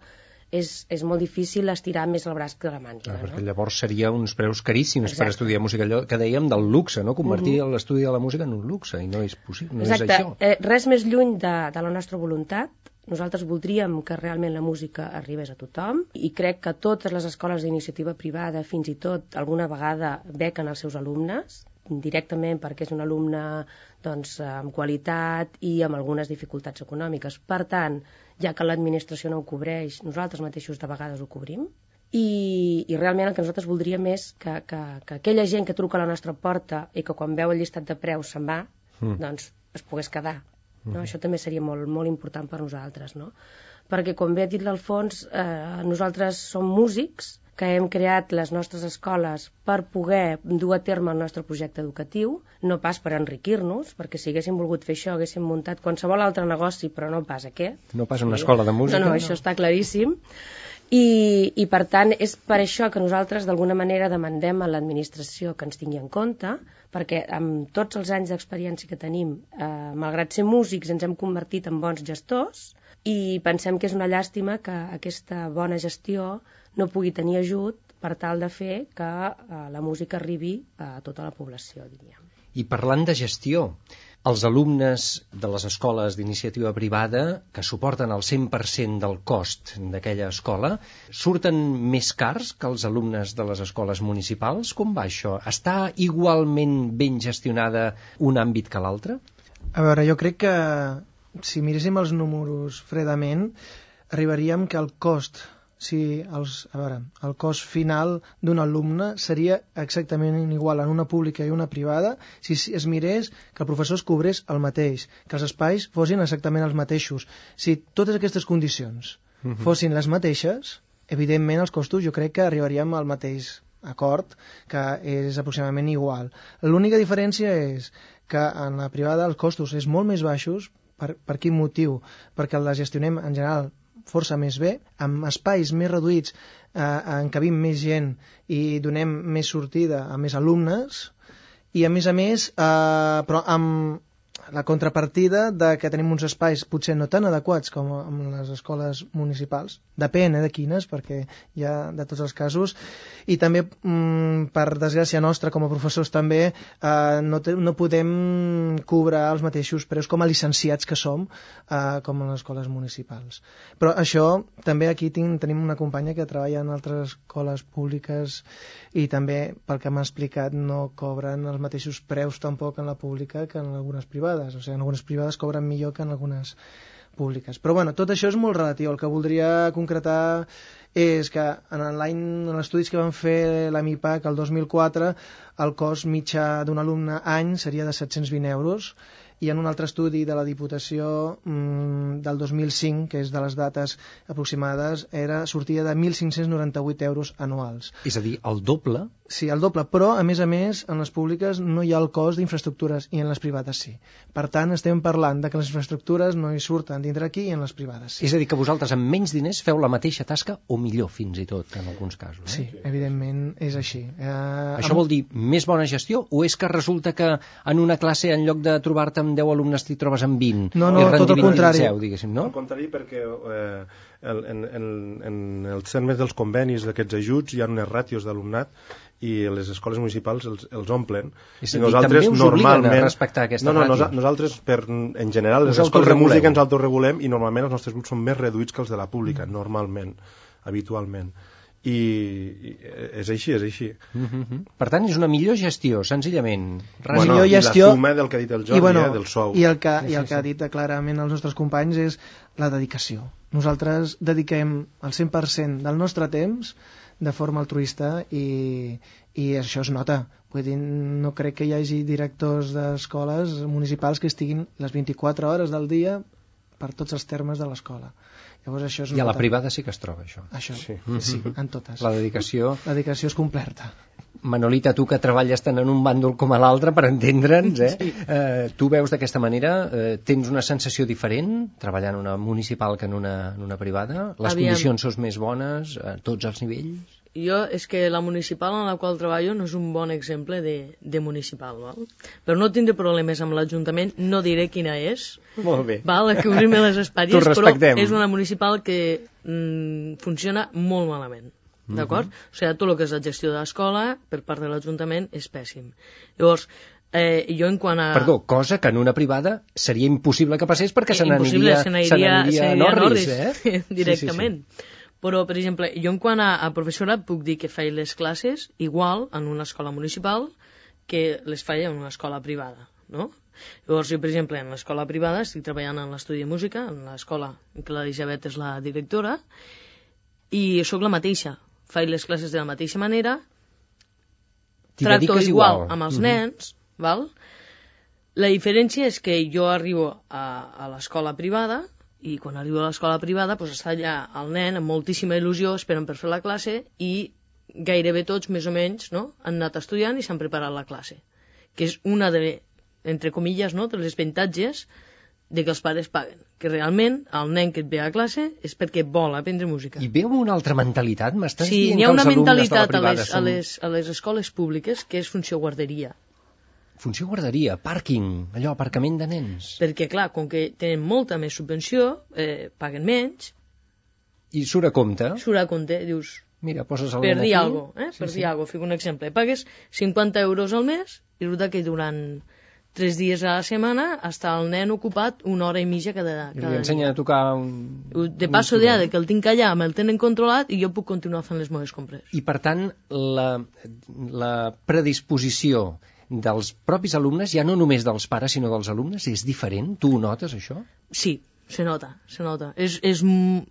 és, és molt difícil estirar més el braç que la màniga. Ah, perquè no? llavors seria uns preus caríssims Exacte. per estudiar música, allò que dèiem del luxe, no? convertir uh -huh. l'estudi de la música en un luxe, i no és possible, no Exacte. és això. Eh, res més lluny de, de la nostra voluntat, nosaltres voldríem que realment la música arribés a tothom i crec que totes les escoles d'iniciativa privada, fins i tot alguna vegada bequen els seus alumnes, directament perquè és un alumne doncs, amb qualitat i amb algunes dificultats econòmiques. Per tant, ja que l'administració no ho cobreix, nosaltres mateixos de vegades ho cobrim, i, i realment el que nosaltres voldríem és que, que, que aquella gent que truca a la nostra porta i que quan veu el llistat de preus se'n va, mm. doncs es pogués quedar. No? Mm. Això també seria molt, molt important per nosaltres, no? Perquè, com bé ha dit l'Alfons, eh, nosaltres som músics, que hem creat les nostres escoles per poder dur a terme el nostre projecte educatiu, no pas per enriquir-nos, perquè si haguéssim volgut fer això haguéssim muntat qualsevol altre negoci, però no pas aquest. No pas una escola de música. No, no, això està claríssim. I, I, per tant, és per això que nosaltres d'alguna manera demandem a l'administració que ens tingui en compte, perquè amb tots els anys d'experiència que tenim, eh, malgrat ser músics, ens hem convertit en bons gestors i pensem que és una llàstima que aquesta bona gestió no pugui tenir ajut per tal de fer que eh, la música arribi a tota la població, diríem. I parlant de gestió, els alumnes de les escoles d'iniciativa privada, que suporten el 100% del cost d'aquella escola, surten més cars que els alumnes de les escoles municipals? Com va això? Està igualment ben gestionada un àmbit que l'altre? A veure, jo crec que si miréssim els números fredament, arribaríem que el cost si els, a veure, el cost final d'un alumne seria exactament igual en una pública i una privada si es mirés que el professor es cobrés el mateix, que els espais fossin exactament els mateixos. Si totes aquestes condicions uh mhm. -huh. fossin les mateixes, evidentment els costos jo crec que arribaríem al mateix acord, que és aproximadament igual. L'única diferència és que en la privada els costos és molt més baixos, per, per quin motiu? Perquè la gestionem en general força més bé, amb espais més reduïts eh, encabim més gent i donem més sortida a més alumnes i a més a més eh, però amb la contrapartida de que tenim uns espais potser no tan adequats com en les escoles municipals, depèn eh, de quines, perquè hi ha de tots els casos, i també, mm, per desgràcia nostra, com a professors també, eh, no, te, no podem cobrar els mateixos preus com a licenciats que som, eh, com en les escoles municipals. Però això, també aquí tinc, tenim una companya que treballa en altres escoles públiques i també, pel que m'ha explicat, no cobren els mateixos preus tampoc en la pública que en algunes privades privades, o sigui, en algunes privades cobren millor que en algunes públiques. Però bueno, tot això és molt relatiu. El que voldria concretar és que en l'any en estudis que van fer la MIPAC el 2004 el cost mitjà d'un alumne any seria de 720 euros i en un altre estudi de la Diputació mmm, del 2005, que és de les dates aproximades, era sortia de 1.598 euros anuals. És a dir, el doble? Sí, el doble, però a més a més en les públiques no hi ha el cost d'infraestructures i en les privades sí. Per tant, estem parlant de que les infraestructures no hi surten dintre aquí i en les privades sí. És a dir, que vosaltres amb menys diners feu la mateixa tasca o millor fins i tot en alguns casos. Eh? Sí, evidentment és així. Eh, Això amb... vol dir més bona gestió o és que resulta que en una classe en lloc de trobar-te amb 10 alumnes t'hi trobes amb 20 no, no, tot el contrari. 10, no? Al contrari perquè eh, en, en, en, en els termes dels convenis d'aquests ajuts hi ha unes ràtios d'alumnat i les escoles municipals els, els omplen. I, I nosaltres normalment... a respectar aquesta no, no, nos, nosaltres, per, en general, les escoles de música ens autorregulem i normalment els nostres grups són més reduïts que els de la pública, mm. normalment, habitualment i, i és així, és així. Mm -hmm. Per tant, és una millor gestió, senzillament. Res bueno, millor gestió... I la suma del que ha dit el Jordi, I, bueno, eh, del sou. I el que, sí, i el que ha dit clarament els nostres companys és la dedicació. Nosaltres dediquem el 100% del nostre temps de forma altruista i, i això es nota. Vull dir, no crec que hi hagi directors d'escoles municipals que estiguin les 24 hores del dia per tots els termes de l'escola. Llavors això és I a la privada sí que es troba això. Això, sí, sí en totes. La dedicació... La dedicació és completa. Manolita, tu que treballes tant en un bàndol com a l'altre, per entendre'ns, eh? Sí. eh? Tu veus d'aquesta manera, eh, tens una sensació diferent treballant en una municipal que en una, en una privada? Les Aviam. condicions són més bones a tots els nivells? Jo és que la municipal en la qual treballo no és un bon exemple de, de municipal, val? però no tindré problemes amb l'Ajuntament, no diré quina és, Molt bé. val? a cobrir-me les espatlles, però és una municipal que mm, funciona molt malament. Mhm. D'acord? Uh -huh. O sigui, tot el que és la gestió de l'escola per part de l'Ajuntament és pèssim. Llavors, eh, jo en quant a... Perdó, cosa que en una privada seria impossible que passés perquè se n'aniria a Norris, eh? directament. Sí, sí, sí. Però, per exemple, jo en quant a, a professorat puc dir que faig les classes igual en una escola municipal que les faig en una escola privada, no? Llavors, jo, per exemple, en l'escola privada estic treballant en l'estudi de música, en l'escola en què l'Elisabet és la directora, i sóc la mateixa. Faig les classes de la mateixa manera, tracto igual, igual amb els mm -hmm. nens, val? La diferència és que jo arribo a, a l'escola privada i quan arribo a l'escola privada doncs està allà el nen amb moltíssima il·lusió esperant per fer la classe i gairebé tots més o menys no, han anat estudiant i s'han preparat la classe que és una de, entre comilles no, de les avantatges de que els pares paguen, que realment el nen que et ve a classe és perquè vol aprendre música. I veu una altra mentalitat? M'estàs sí, dient hi ha una mentalitat a les, són... a, les, a les escoles públiques que és funció guarderia. Funció guarderia, pàrquing, allò, aparcament de nens. Perquè, clar, com que tenen molta més subvenció, eh, paguen menys. I surt a compte. Surt a compte, dius... Mira, poses el per dir alguna cosa, eh? Sí, per sí. dir alguna cosa, fico un exemple. Pagues 50 euros al mes i resulta que durant tres dies a la setmana està el nen ocupat una hora i mitja cada, I cada li ensenya a tocar un... De passo de que el tinc allà, me'l tenen controlat i jo puc continuar fent les meves compres. I, per tant, la, la predisposició dels propis alumnes, ja no només dels pares, sinó dels alumnes, és diferent? Tu ho notes, això? Sí, se nota, se nota. És, és,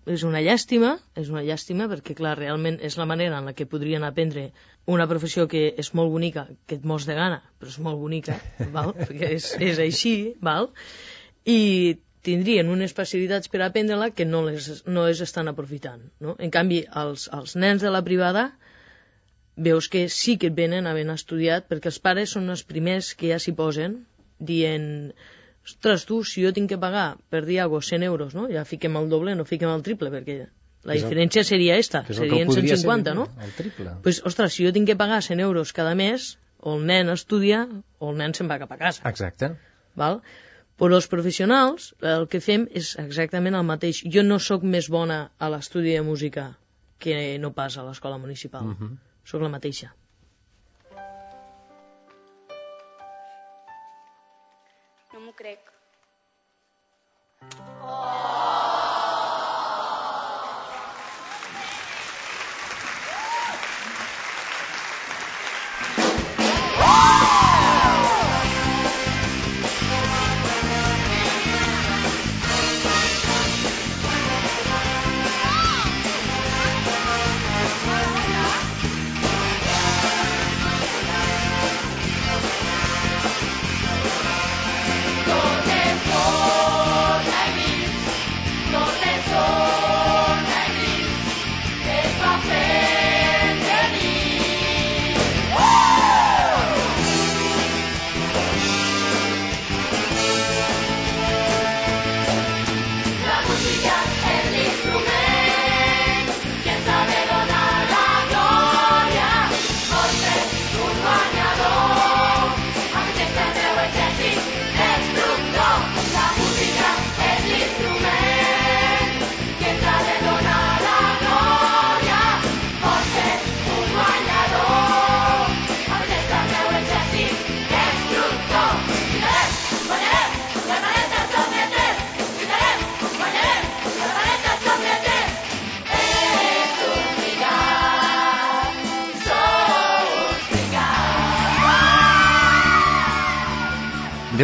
és una llàstima, és una llàstima perquè, clar, realment és la manera en la que podrien aprendre una professió que és molt bonica, que et mos de gana, però és molt bonica, val? perquè és, és així, val? i tindrien unes facilitats per aprendre-la que no les, no les estan aprofitant. No? En canvi, els, els nens de la privada veus que sí que et venen havent estudiat perquè els pares són els primers que ja s'hi posen dient ostres, tu, si jo tinc que pagar per dir alguna 100 euros, no? ja fiquem el doble, no fiquem el triple, perquè la és el- diferència seria esta, el que serien podria 150, ser, no? El triple. pues, ostres, si jo tinc que pagar 100 euros cada mes, o el nen estudia, o el nen se'n va cap a casa. Exacte. Val? Però els professionals el que fem és exactament el mateix. Jo no sóc més bona a l'estudi de música que no pas a l'escola municipal. Uh -huh. Sóc la mateixa. No m'ho crec.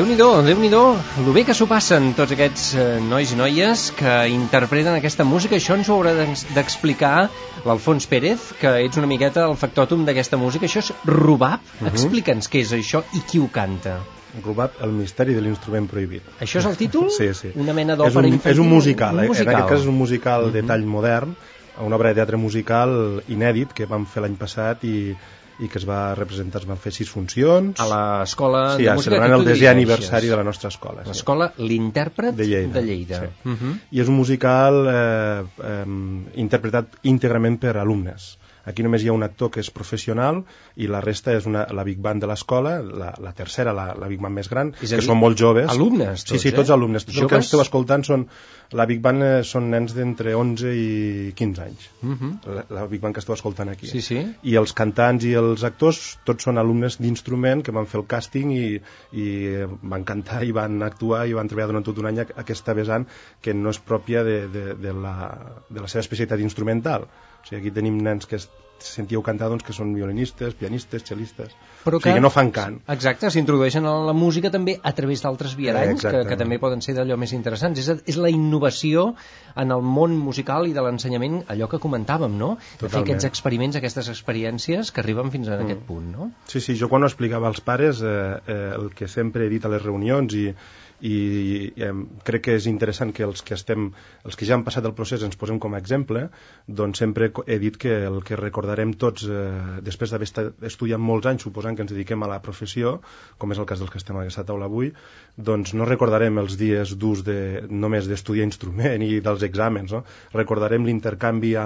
Déu-n'hi-do, déu nhi déu el bé que s'ho passen tots aquests eh, nois i noies que interpreten aquesta música. Això ens ho haurà d'ex- d'explicar l'Alfons Pérez, que ets una miqueta el factòtum d'aquesta música. Això és Rubab? Explica'ns què és això i qui ho canta. Rubab, el misteri de l'instrument prohibit. Això és el títol? Sí, sí. Una mena és d'òpera un, infantil? és un musical, Un eh? musical. en aquest cas és un musical de tall modern, una obra de teatre musical inèdit que vam fer l'any passat i, i que es va representar, es van fer sis funcions. A l'escola sí, de a música celebrant el desè aniversari de la nostra escola. Sí. L'escola L'Intèrpret De Lleida. De Lleida. Sí. Uh -huh. I és un musical eh, eh, interpretat íntegrament per alumnes. Aquí només hi ha un actor que és professional i la resta és una, la Big Band de l'escola, la, la tercera, la, la Big Band més gran, És que dir, són molt joves. alumnes, Sí, tots, sí, eh? tots alumnes. Tot el que esteu escoltant són... La Big Band eh, són nens d'entre 11 i 15 anys. Uh -huh. La, la Big Band que esteu escoltant aquí. Sí, sí. I els cantants i els actors tots són alumnes d'instrument que van fer el càsting i, i eh, van cantar i van actuar i van treballar durant tot un any aquesta vessant que no és pròpia de, de, de, la, de la seva especialitat instrumental. O sigui, aquí tenim nens que sentíeu cantar doncs, que són violinistes, pianistes, cellistes... Però o sigui, que no fan cant. Exacte, s'introdueixen a la música també a través d'altres viaranys, que, que també poden ser d'allò més interessants. És, és la innovació en el món musical i de l'ensenyament, allò que comentàvem, no? De fer Totalment. aquests experiments, aquestes experiències que arriben fins a Mm. aquest punt, no? Sí, sí, jo quan ho explicava als pares, eh, eh, el que sempre he dit a les reunions i, i eh, crec que és interessant que els que estem, els que ja han passat el procés ens posem com a exemple, doncs sempre he dit que el que recordarem tots eh, després d'haver estat estudiant molts anys, suposant que ens dediquem a la professió, com és el cas dels que estem a aquesta taula avui, doncs no recordarem els dies durs de, només d'estudiar instrument i dels exàmens, no? recordarem l'intercanvi a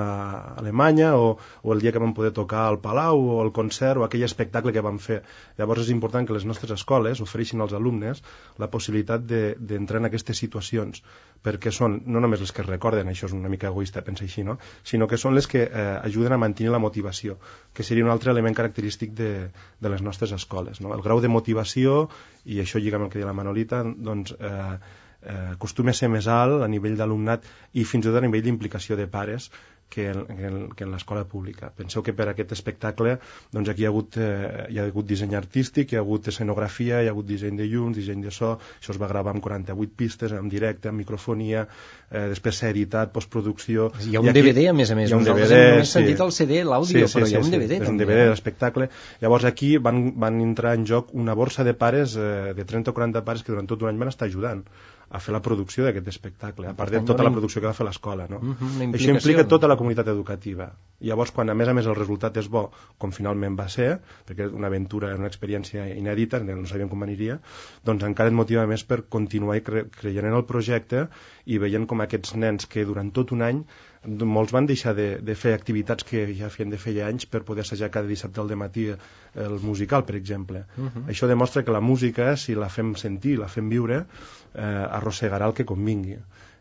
Alemanya o, o el dia que vam poder tocar al Palau o el concert o aquell espectacle que vam fer. Llavors és important que les nostres escoles ofereixin als alumnes la possibilitat capacitat de- d'entrar en aquestes situacions, perquè són no només les que recorden, això és una mica egoista pensar així, no? sinó que són les que eh, ajuden a mantenir la motivació, que seria un altre element característic de, de les nostres escoles. No? El grau de motivació, i això lliga amb el que deia la Manolita, doncs, eh, eh, acostuma a ser més alt a nivell d'alumnat i fins i tot a nivell d'implicació de pares que en, que que en l'escola pública. Penseu que per aquest espectacle doncs aquí hi ha, hagut, eh, hi ha hagut disseny artístic, hi ha hagut escenografia, hi ha hagut disseny de llums, disseny de so, això es va gravar amb 48 pistes, en directe, amb microfonia, eh, després s'ha editat, postproducció... Hi ha un I aquí- DVD, a més a més. Hi ha un Nosaltres DVD, hem sentit el CD, l'àudio, però hi ha un DVD és un DVD eh? de l'espectacle. Llavors aquí van, van entrar en joc una borsa de pares, eh, de 30 o 40 pares que durant tot un any van estar ajudant a fer la producció d'aquest espectacle, a part de tota la producció que va fer l'escola. No? Mhm, una Això implica tota la comunitat educativa. Llavors, quan a més a més el resultat és bo, com finalment va ser, perquè és una aventura, una experiència inèdita, no sabíem com aniria, doncs encara et motiva més per continuar cre creient en el projecte i veient com aquests nens que durant tot un any molts van deixar de, de fer activitats que ja feien de feia anys per poder assajar cada dissabte al matí el musical, per exemple. Uh -huh. Això demostra que la música, si la fem sentir, la fem viure, eh, arrossegarà el que convingui.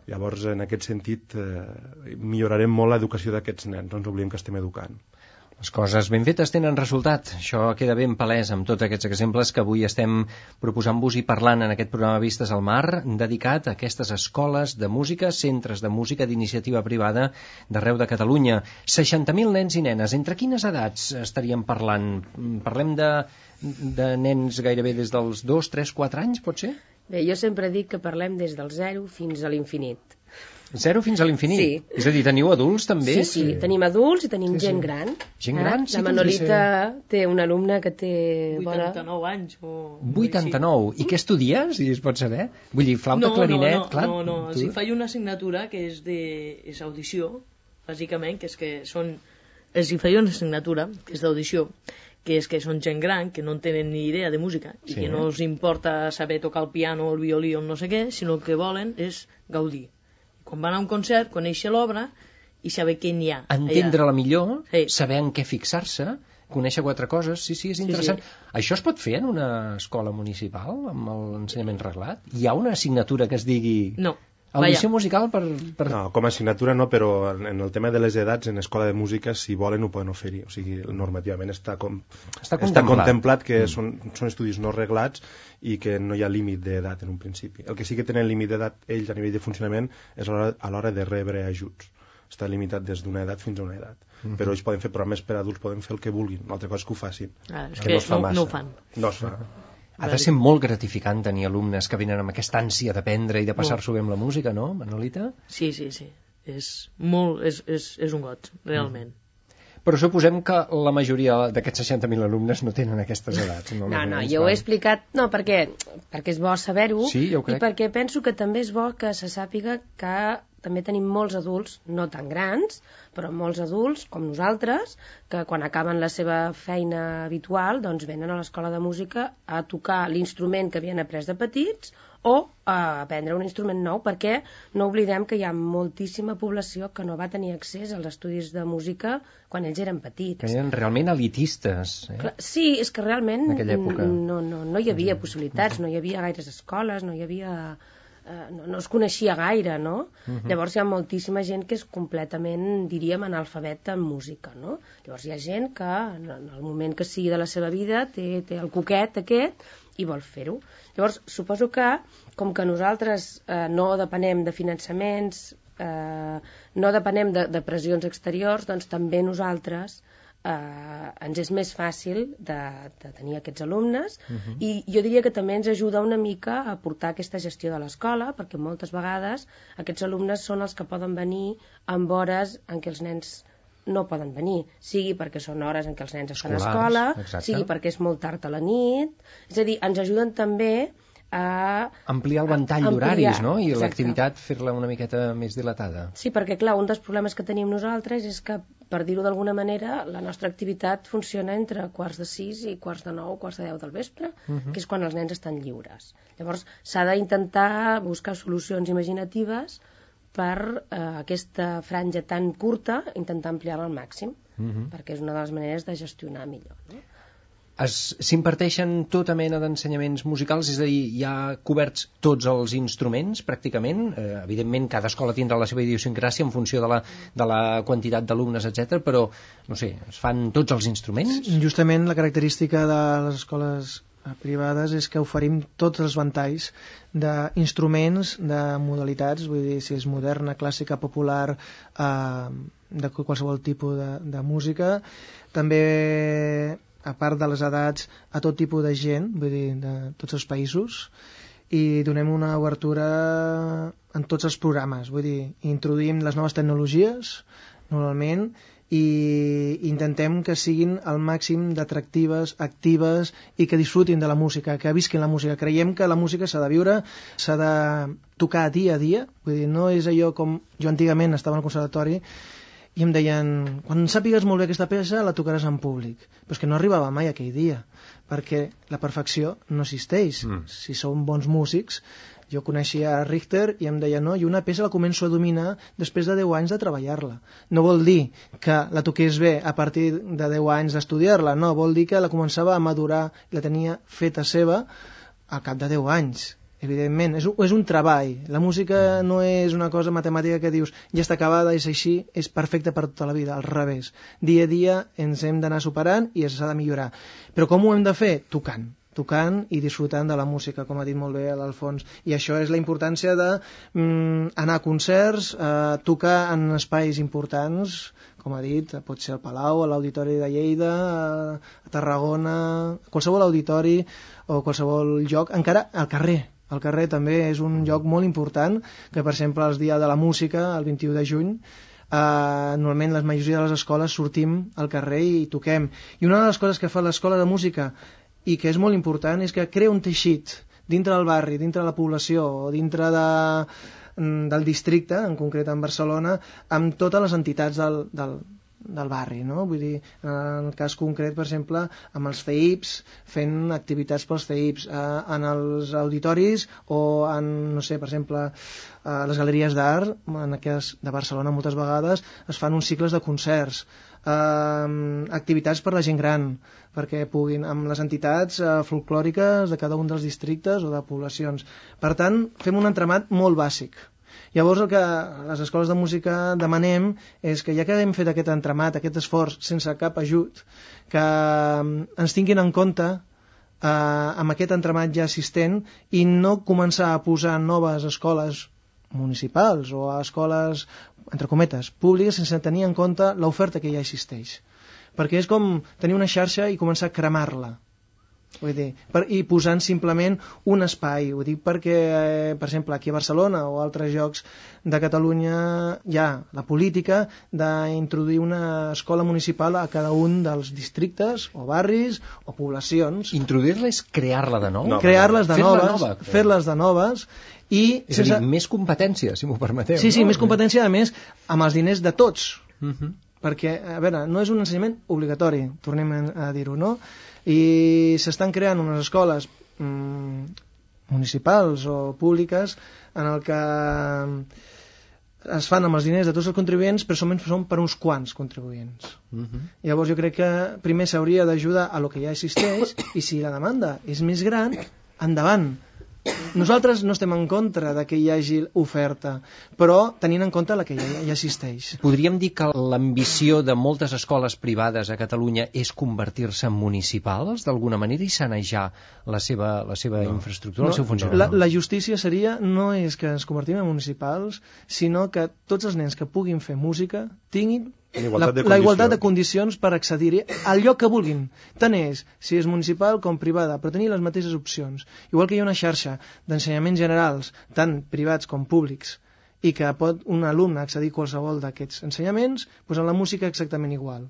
Llavors, en aquest sentit, eh, millorarem molt l'educació d'aquests nens, no ens oblidem que estem educant. Les coses ben fetes tenen resultat. Això queda ben palès amb tots aquests exemples que avui estem proposant-vos i parlant en aquest programa Vistes al Mar, dedicat a aquestes escoles de música, centres de música d'iniciativa privada d'arreu de Catalunya. 60.000 nens i nenes. Entre quines edats estaríem parlant? Parlem de, de nens gairebé des dels 2, 3, 4 anys, pot ser? Bé, jo sempre dic que parlem des del 0 fins a l'infinit. Zero fins a l'infinit? Sí. És a dir, teniu adults també? Sí, sí, tenim adults i tenim Sí, sí. gent gran. Gent Eh? gran, sí La Manolita té una alumna que té... Bona... 89 anys o... 89. I què estudies, si es pot saber? Vull dir, flauta, no, clarinet, no, no, clar... No, no, tu- els hi faig una assignatura que és, de, és audició, bàsicament, que és que són... Els hi faig una assignatura que és d'audició, que és que són gent gran, que no en tenen ni idea de música, i Sí. que no els importa saber tocar el piano o el violí o no sé què, sinó que volen és gaudir. Quan van a un concert, conèixer l'obra i saber què n'hi ha. entendre-la millor, Sí. saber en què fixar-se, conèixer quatre coses, sí, sí, és interessant. sí. Això es pot fer en una escola municipal, amb l'ensenyament reglat? Hi ha una assignatura que es digui No. Audició Vaja. musical per... per... No, com a assignatura no, però en, en el tema de les edats, en escola de música, si volen ho poden oferir. O sigui, normativament està, com, Està està contemplat. contemplat que són, són estudis no reglats i que no hi ha límit d'edat en un principi. El que sí que tenen límit d'edat ells a nivell de funcionament és a l'hora- de rebre ajuts. Està limitat des d'una edat fins a una edat. Però ells poden fer programes per adults, poden fer el que vulguin. Una altra cosa és que ho facin. Ah, és que que no es fa no- massa. no ho fan. No es fa. Ha de ser molt gratificant tenir alumnes que venen amb aquesta ànsia d'aprendre i de passar-s'ho bé amb la música, no, Manolita? Sí, sí, sí. És molt... És, és, és un goig, realment. Però suposem que la majoria d'aquests 60.000 alumnes no tenen aquestes edats. No, No, no, jo ho he explicat, no, perquè, perquè és bo saber-ho Sí, i perquè penso que també és bo que se sàpiga que també tenim molts adults, no tan grans, però molts adults, com nosaltres, que quan acaben la seva feina habitual, doncs venen a l'escola de música a tocar l'instrument que havien après de petits o a aprendre un instrument nou, perquè no oblidem que hi ha moltíssima població que no va tenir accés als estudis de música quan ells eren petits. Que eren realment elitistes. Eh? Clar, Sí, és que realment. Mm. no, no, no hi havia possibilitats, no hi havia gaires escoles, no hi havia... Eh, no, no es coneixia gaire, no? Mhm. Llavors hi ha moltíssima gent que és completament, diríem, analfabet en música, no? Llavors hi ha gent que en el moment que sigui de la seva vida té, té el coquet aquest i vol fer-ho. Llavors, suposo que, com que nosaltres eh, no depenem de finançaments, eh, no depenem de, de pressions exteriors, doncs també nosaltres eh, ens és més fàcil de, de tenir aquests alumnes Mhm. i jo diria que també ens ajuda una mica a portar aquesta gestió de l'escola perquè moltes vegades aquests alumnes són els que poden venir amb hores en què els nens no poden venir, sigui perquè són hores en què els nens estan a escola, exacte. sigui perquè és molt tard a la nit, és a dir, ens ajuden també a... Ampliar el ventall d'horaris, no? I l'activitat fer-la una miqueta més dilatada. Sí, perquè clar, un dels problemes que tenim nosaltres és que, per dir-ho d'alguna manera, la nostra activitat funciona entre quarts de sis i quarts de nou, quarts de deu del vespre, que és quan els nens estan lliures. Llavors, s'ha d'intentar buscar solucions imaginatives per eh, aquesta franja tan curta, intentar ampliar-la al màxim, Mhm. perquè és una de les maneres de gestionar millor. No? S'imparteixen tota mena d'ensenyaments musicals, és a dir, hi ha coberts tots els instruments, pràcticament. Eh, evidentment, cada escola tindrà la seva idiosincràsia en funció de la, de la quantitat d'alumnes, etc. però, no sé, es fan tots els instruments? Justament la característica de les escoles eh, privades és que oferim tots els ventalls d'instruments, de modalitats, vull dir, si és moderna, clàssica, popular, eh, de qualsevol tipus de, de música. També, a part de les edats, a tot tipus de gent, vull dir, de tots els països, i donem una obertura en tots els programes, vull dir, introduïm les noves tecnologies, normalment, i intentem que siguin al màxim d'atractives, actives i que disfrutin de la música, que visquin la música. Creiem que la música s'ha de viure, s'ha de tocar dia a dia, vull dir, no és allò com jo antigament estava al conservatori i em deien, quan sàpigues molt bé aquesta peça la tocaràs en públic. Però és que no arribava mai aquell dia, perquè la perfecció no existeix. Mm. Si som bons músics, jo coneixia Richter i em deia no, i una peça la començo a dominar després de 10 anys de treballar-la. No vol dir que la toqués bé a partir de 10 anys d'estudiar-la, no, vol dir que la començava a madurar i la tenia feta seva al cap de 10 anys evidentment, és un, és un treball. La música no és una cosa matemàtica que dius ja està acabada, és així és perfecta per tota la vida, al revés. Dia a dia ens hem d'anar superant i s'ha de millorar. Però com ho hem de fer? tocant. Tocant i disfrutant de la música, com ha dit molt bé l'Alfons. I això és la importància de mm, anar a concerts, eh, tocar en espais importants, com ha dit, pot ser al Palau, a l'Auditori de Lleida, a Tarragona, qualsevol auditori o qualsevol lloc, encara al carrer, el carrer també és un lloc molt important, que per exemple els dies de la música, el 21 de juny, eh, normalment la majoria de les escoles sortim al carrer i toquem. I una de les coses que fa l'escola de música i que és molt important és que crea un teixit dintre del barri, dintre de la població o dintre de, mm, del districte, en concret en Barcelona, amb totes les entitats del, del, del barri, no? Vull dir, en el cas concret, per exemple, amb els CEIPs, fent activitats pels CEIPs, eh, en els auditoris o en, no sé, per exemple, a les galeries d'art, en aquest de Barcelona moltes vegades, es fan uns cicles de concerts, eh, activitats per la gent gran, perquè puguin, amb les entitats eh, folclòriques de cada un dels districtes o de poblacions. Per tant, fem un entramat molt bàsic. Llavors el que les escoles de música demanem és que ja que hem fet aquest entramat, aquest esforç sense cap ajut, que mm, ens tinguin en compte eh, amb aquest entramat ja assistent i no començar a posar noves escoles municipals o a escoles, entre cometes, públiques sense tenir en compte l'oferta que ja existeix. Perquè és com tenir una xarxa i començar a cremar-la. Vull dir, per, i posant simplement un espai. Ho dic perquè, eh, per exemple, aquí a Barcelona o altres llocs de Catalunya hi ha la política d'introduir una escola municipal a cada un dels districtes o barris o poblacions. Introduir-la és crear-la de nou? No, Crear-les de noves, nova. fer-les de noves i És a dir, més competència, si m'ho permeteu. Sí, sí, no? més competència, a més, amb els diners de tots. Uh -huh. Perquè, a veure, no és un ensenyament obligatori, tornem a, dir-ho, no? I s'estan creant unes escoles mm, municipals o públiques en el que es fan amb els diners de tots els contribuents, però solament són per uns quants contribuents. Uh -huh. Llavors jo crec que primer s'hauria d'ajudar a lo que ja existeix i si la demanda és més gran, endavant. Nosaltres no estem en contra de que hi hagi oferta, però tenint en compte la que ja, ja existeix. Podríem dir que l'ambició de moltes escoles privades a Catalunya és convertir-se en municipals, d'alguna manera, i sanejar la seva, la seva no. infraestructura, el seu la, funcionament. la justícia seria no és que ens convertim en municipals, sinó que tots els nens que puguin fer música tinguin En la, igualtat de la igualtat de condicions. condicions per accedir-hi al lloc que vulguin. Tant és si és municipal com privada, però tenir les mateixes opcions. Igual que hi ha una xarxa d'ensenyaments generals, tant privats com públics, i que pot un alumne accedir a qualsevol d'aquests ensenyaments, doncs en la música exactament igual.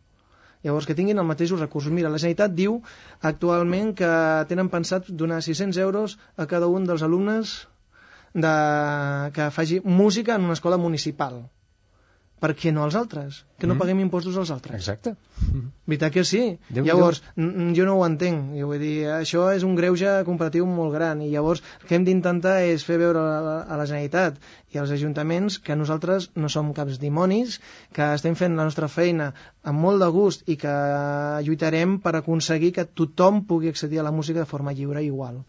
Llavors, que tinguin els mateixos recursos. Mira, la Generalitat diu actualment que tenen pensat donar 600 euros a cada un dels alumnes de... que faci música en una escola municipal per què no als altres? Que no Mm. paguem impostos als altres? Exacte. Veritat que sí? Déu-n'hi-do. llavors, n- jo no ho entenc. Jo vull dir, això és un greuge comparatiu molt gran i llavors el que hem d'intentar és fer veure a la, a la Generalitat i als ajuntaments que nosaltres no som caps dimonis, que estem fent la nostra feina amb molt de gust i que lluitarem per aconseguir que tothom pugui accedir a la música de forma lliure i igual.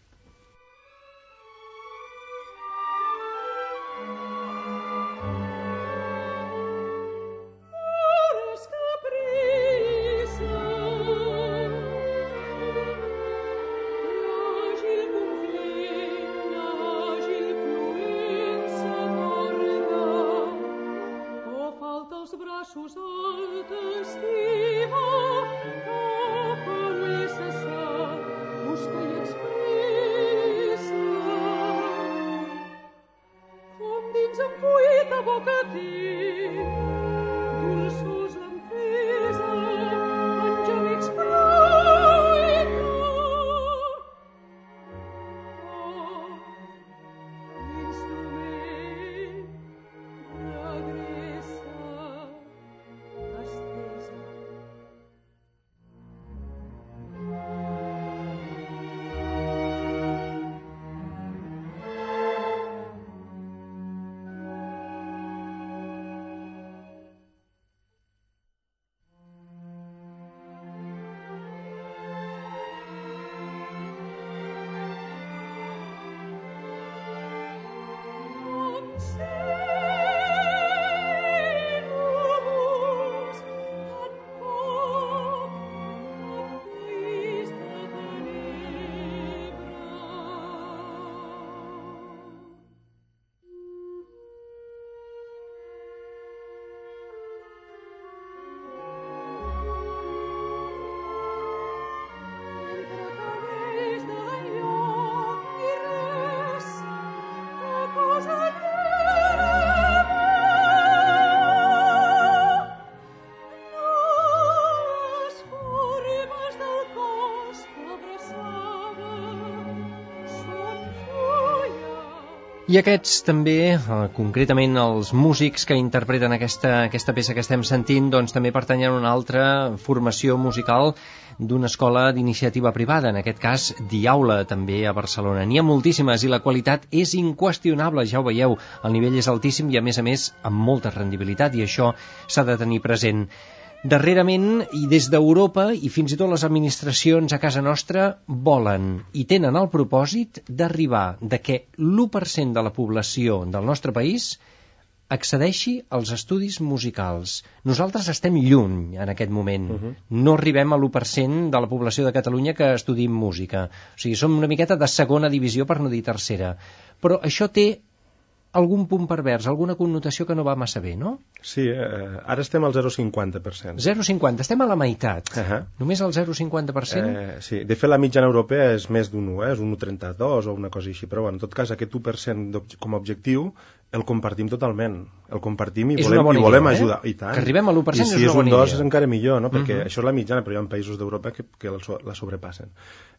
I aquests també, eh, concretament els músics que interpreten aquesta, aquesta peça que estem sentint, doncs també pertanyen a una altra formació musical d'una escola d'iniciativa privada, en aquest cas Diaula, també a Barcelona. N'hi ha moltíssimes i la qualitat és inqüestionable, ja ho veieu, el nivell és altíssim i a més a més amb molta rendibilitat i això s'ha de tenir present. Darrerament, i des d'Europa i fins i tot les administracions a casa nostra volen i tenen el propòsit d'arribar de que l'1% de la població del nostre país accedeixi als estudis musicals. Nosaltres estem lluny en aquest moment. Uh -huh. No arribem a l'1% de la població de Catalunya que estudiem música. O sigui, som una miqueta de segona divisió, per no dir tercera. Però això té algun punt pervers, alguna connotació que no va massa bé, no? Sí, eh, ara estem al 0,50%. 0,50, estem a la meitat. Uh -huh. Només el 0,50%? Eh, sí, de fet la mitjana europea és més d'un 1, eh? és un 1,32 o una cosa així, però bueno, en tot cas aquest 1% d'obj- com a objectiu el compartim totalment, el compartim i És volem, i volem idea, eh? ajudar. I tant. Que arribem a l'1% I és si una és un bona 2 idea. és encara millor, no? perquè Mhm. això és la mitjana, però hi ha països d'Europa que, que la, so- la sobrepassen.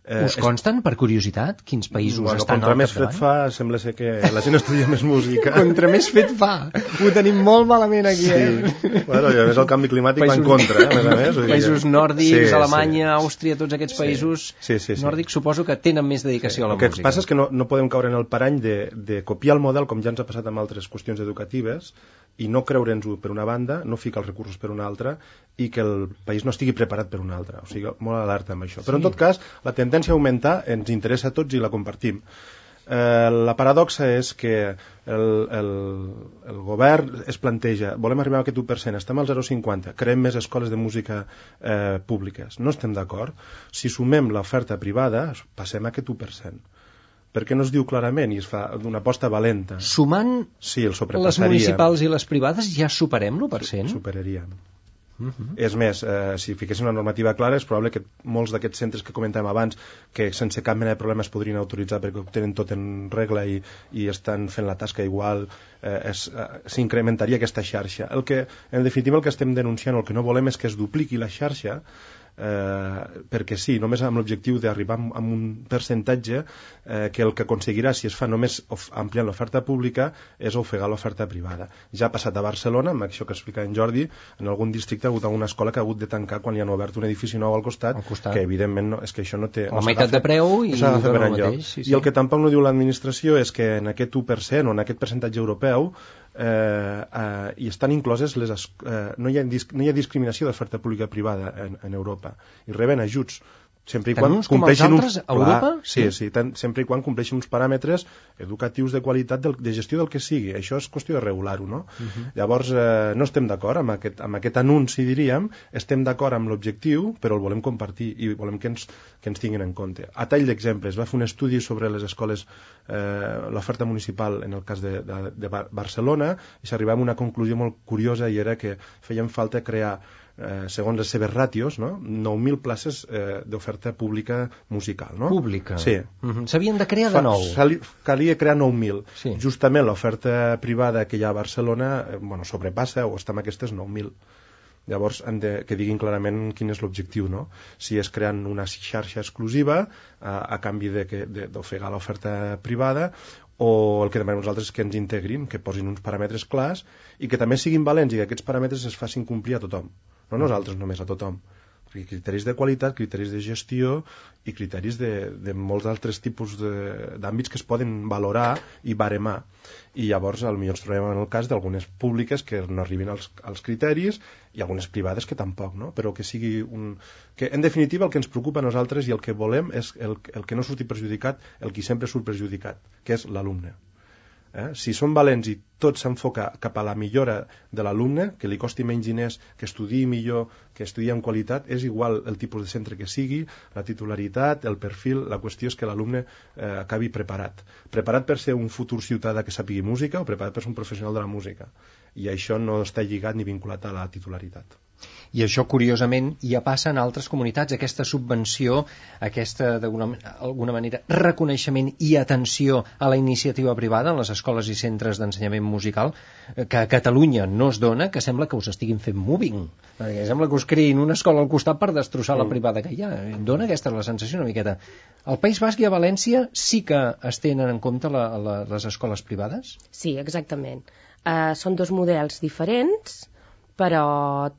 Us consten, per curiositat, quins països bueno, estan contra al més fred capdavant? fa, sembla ser que la gent estudia més música. Contra més fet fa. Ho tenim molt malament aquí, eh? Sí. Bueno, i a més el canvi climàtic va en contra, eh? a més a més. que- països nòrdics, Sí, Alemanya, Àustria, tots aquests Sí. països Sí, sí, sí. nòrdics suposo que tenen més dedicació a la el que música. passa és que no, no podem caure en el parany de, de copiar el model, com ja ens ha passat amb altres qüestions educatives, i no creure'ns-ho per una banda, no ficar els recursos per una altra, i que el país no estigui preparat per una altra. O sigui, molt alerta amb això. Però, en tot cas, la tendència a augmentar ens interessa a tots i la compartim. Eh, la paradoxa és que el, el, el govern es planteja volem arribar a aquest 1%, estem al 0,50 creem més escoles de música eh, públiques no estem d'acord si sumem l'oferta privada passem a aquest 1% perquè no es diu clarament i es fa d'una aposta valenta Sumant sí, el les municipals i les privades ja superem l'1%? superaríem Uh -huh. és més, eh, si fiquéssim una normativa clara és probable que molts d'aquests centres que comentàvem abans que sense cap mena de problema es podrien autoritzar perquè ho tenen tot en regla i, i estan fent la tasca igual eh, eh, s'incrementaria aquesta xarxa el que, en definitiva el que estem denunciant el que no volem és que es dupliqui la xarxa eh, perquè sí, només amb l'objectiu d'arribar amb un percentatge eh, que el que aconseguirà si es fa només ampliant l'oferta pública és ofegar l'oferta privada. Ja ha passat a Barcelona, amb això que explica en Jordi, en algun districte ha hagut alguna escola que ha hagut de tancar quan li han obert un edifici nou al costat, Al costat. que evidentment no, és que això no té... A la no meitat de preu i no dona per enlloc. mateix, sí, I el sí. que tampoc no diu l'administració és que en aquest 1% o en aquest percentatge europeu eh, eh, hi estan incloses les, es- eh, no, hi ha, no hi ha discriminació d'oferta pública privada en, en Europa i reben ajuts sempre i Tant quan uns com els compleixin altres, uns, a Europa? sí, Sí. sí, tant, sempre i quan compleixin uns paràmetres educatius de qualitat del, de gestió del que sigui això és qüestió de regular-ho no? Mhm. llavors eh, no estem d'acord amb, aquest, amb aquest anunci diríem estem d'acord amb l'objectiu però el volem compartir i volem que ens, que ens tinguin en compte a tall d'exemple es va fer un estudi sobre les escoles eh, l'oferta municipal en el cas de, de, de Bar- Barcelona i s'arribava a una conclusió molt curiosa i era que feien falta crear eh, segons les seves ràtios, no? 9.000 places eh, d'oferta pública musical. No? Pública. Sí. Mhm. S'havien de crear de nou. Calia crear 9.000. Sí. Justament l'oferta privada que hi ha a Barcelona eh, bueno, sobrepassa o està amb aquestes 9.000. Llavors, han de, que diguin clarament quin és l'objectiu, no? Si és creant una xarxa exclusiva a, a canvi de que- de- d'ofegar l'oferta privada o el que demanem nosaltres que ens integrin, que posin uns paràmetres clars i que també siguin valents i que aquests paràmetres es facin complir a tothom, no nosaltres només, a tothom. Criteris de qualitat, criteris de gestió i criteris de, de molts altres tipus d'àmbits que es poden valorar i baremar. I llavors potser ens trobem en el cas d'algunes públiques que no arribin als, als criteris i algunes privades que tampoc, no? però que sigui un... que en definitiva el que ens preocupa a nosaltres i el que volem és el, el que no surti perjudicat, el qui sempre surt perjudicat, que és l'alumne. Eh? Si som valents i tot s'enfoca cap a la millora de l'alumne, que li costi menys diners, que estudiï millor, que estudiï amb qualitat, és igual el tipus de centre que sigui, la titularitat, el perfil, la qüestió és que l'alumne eh, acabi preparat. Preparat per ser un futur ciutadà que sàpigui música o preparat per ser un professional de la música. I això no està lligat ni vinculat a la titularitat. I això, curiosament, ja passa en altres comunitats, aquesta subvenció, aquesta, d'alguna manera, reconeixement i atenció a la iniciativa privada en les escoles i centres d'ensenyament musical, eh, que a Catalunya no es dona, que sembla que us estiguin fent moving, perquè sembla que us creïn una escola al costat per destrossar la privada que hi ha. Dona aquesta la sensació una miqueta. Al País Basc i a València sí que es tenen en compte la, la, les escoles privades? Sí, exactament. Uh, són dos models diferents, però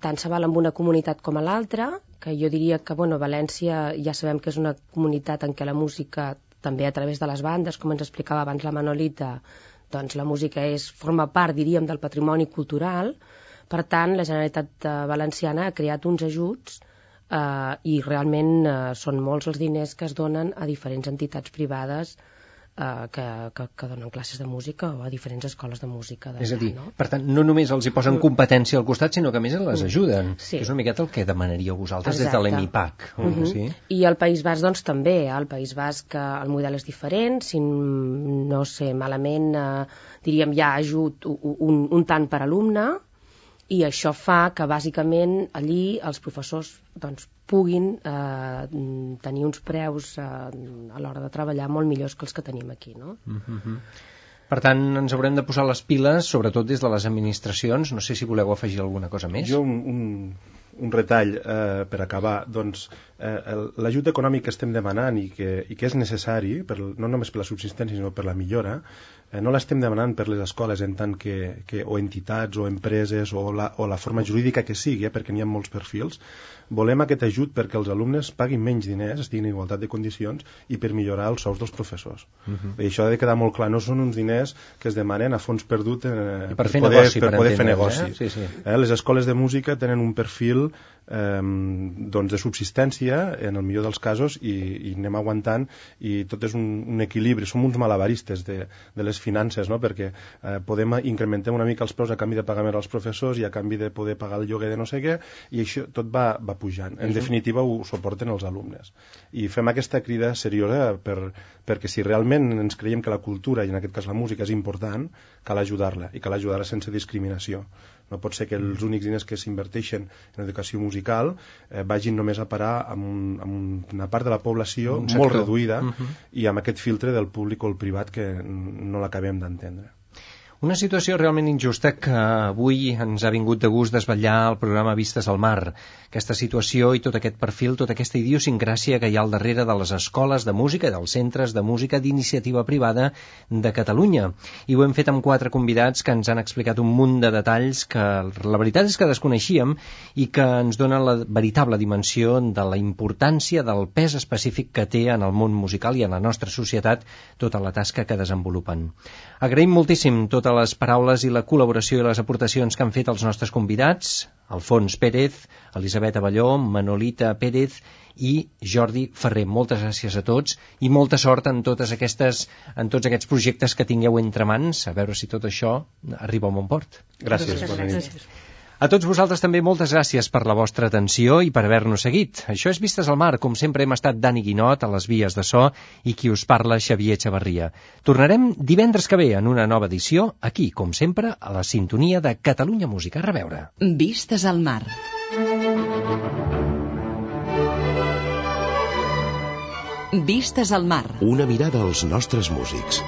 tant se val amb una comunitat com a l'altra, que jo diria que, bueno, València ja sabem que és una comunitat en què la música, també a través de les bandes, com ens explicava abans la Manolita, doncs la música és, forma part, diríem, del patrimoni cultural, per tant, la Generalitat eh, Valenciana ha creat uns ajuts eh, i realment eh, són molts els diners que es donen a diferents entitats privades eh, que, que, que donen classes de música o a diferents escoles de música. És a dir, no? per tant, no només els hi posen competència al costat, sinó que més les ajuden. Sí. Que és una miqueta el que demanaríeu vosaltres des de Exacte. l'EMIPAC. Mhm. sí? I al País Basc, doncs, també. eh? Al País Basc eh, el model és diferent, si no sé, malament, eh, diríem, ha ajut u- un, un tant per alumne, i això fa que, bàsicament, allí els professors doncs, puguin eh, tenir uns preus eh, a l'hora de treballar molt millors que els que tenim aquí, no? Mhm. Per tant, ens haurem de posar les piles, sobretot des de les administracions. No sé si voleu afegir alguna cosa més. Jo un, un, un retall eh, per acabar. Doncs eh, l'ajut econòmic que estem demanant i que, i que és necessari, per, no només per la subsistència sinó per la millora, no l'estem demanant per les escoles en tant que, que o entitats o empreses o la, o la forma jurídica que sigui, eh, perquè n'hi ha molts perfils. Volem aquest ajut perquè els alumnes paguin menys diners, estiguin en igualtat de condicions i per millorar els sous dels professors. I això ha de quedar molt clar, no són uns diners que es demanen a fons perdut eh, I per fer poder, negoci, per per poder fer entendre'ns, negoci. eh? Sí, sí. Eh, les escoles de música tenen un perfil eh, doncs de subsistència, en el millor dels casos, i, i anem aguantant, i tot és un, un equilibri. Som uns malabaristes de, de les finances, no? perquè eh, podem incrementar una mica els preus a canvi de pagar més als professors i a canvi de poder pagar el lloguer de no sé què, i això tot va, va pujant. En definitiva, ho suporten els alumnes. I fem aquesta crida seriosa per, perquè si realment ens creiem que la cultura, i en aquest cas la música, és important, cal ajudar-la, i cal ajudar-la sense discriminació. No pot ser que els únics diners que s'inverteixen en educació musical eh, vagin només a parar amb, un, amb una part de la població Un molt reduïda Mhm. i amb aquest filtre del públic o el privat que no l'acabem d'entendre. Una situació realment injusta que avui ens ha vingut de gust desvetllar el programa Vistes al Mar. Aquesta situació i tot aquest perfil, tota aquesta idiosincràsia que hi ha al darrere de les escoles de música i dels centres de música d'iniciativa privada de Catalunya. I ho hem fet amb quatre convidats que ens han explicat un munt de detalls que la veritat és que desconeixíem i que ens donen la veritable dimensió de la importància del pes específic que té en el món musical i en la nostra societat tota la tasca que desenvolupen. Agraïm moltíssim totes les paraules i la col·laboració i les aportacions que han fet els nostres convidats, Alfons Pérez, Elisabet Avalló, Manolita Pérez i Jordi Ferrer. Moltes gràcies a tots i molta sort en, totes aquestes, en tots aquests projectes que tingueu entre mans, a veure si tot això arriba a bon port. Gràcies, Gràcies. bona nit. Gràcies. A tots vosaltres també moltes gràcies per la vostra atenció i per haver-nos seguit. Això és Vistes al Mar, com sempre hem estat Dani Guinot a les vies de so i qui us parla Xavier Xavarria. Tornarem divendres que ve en una nova edició, aquí, com sempre, a la sintonia de Catalunya Música. A reveure. Vistes al mar. Vistes al mar. Una mirada als nostres músics.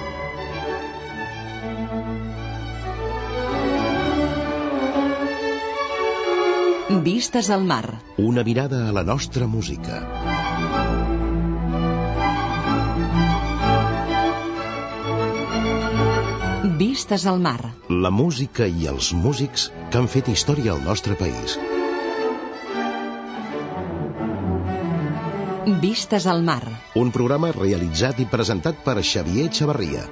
Vistes al mar. Una mirada a la nostra música. Vistes al mar. La música i els músics que han fet història al nostre país. Vistes al mar. Un programa realitzat i presentat per Xavier Xavarria.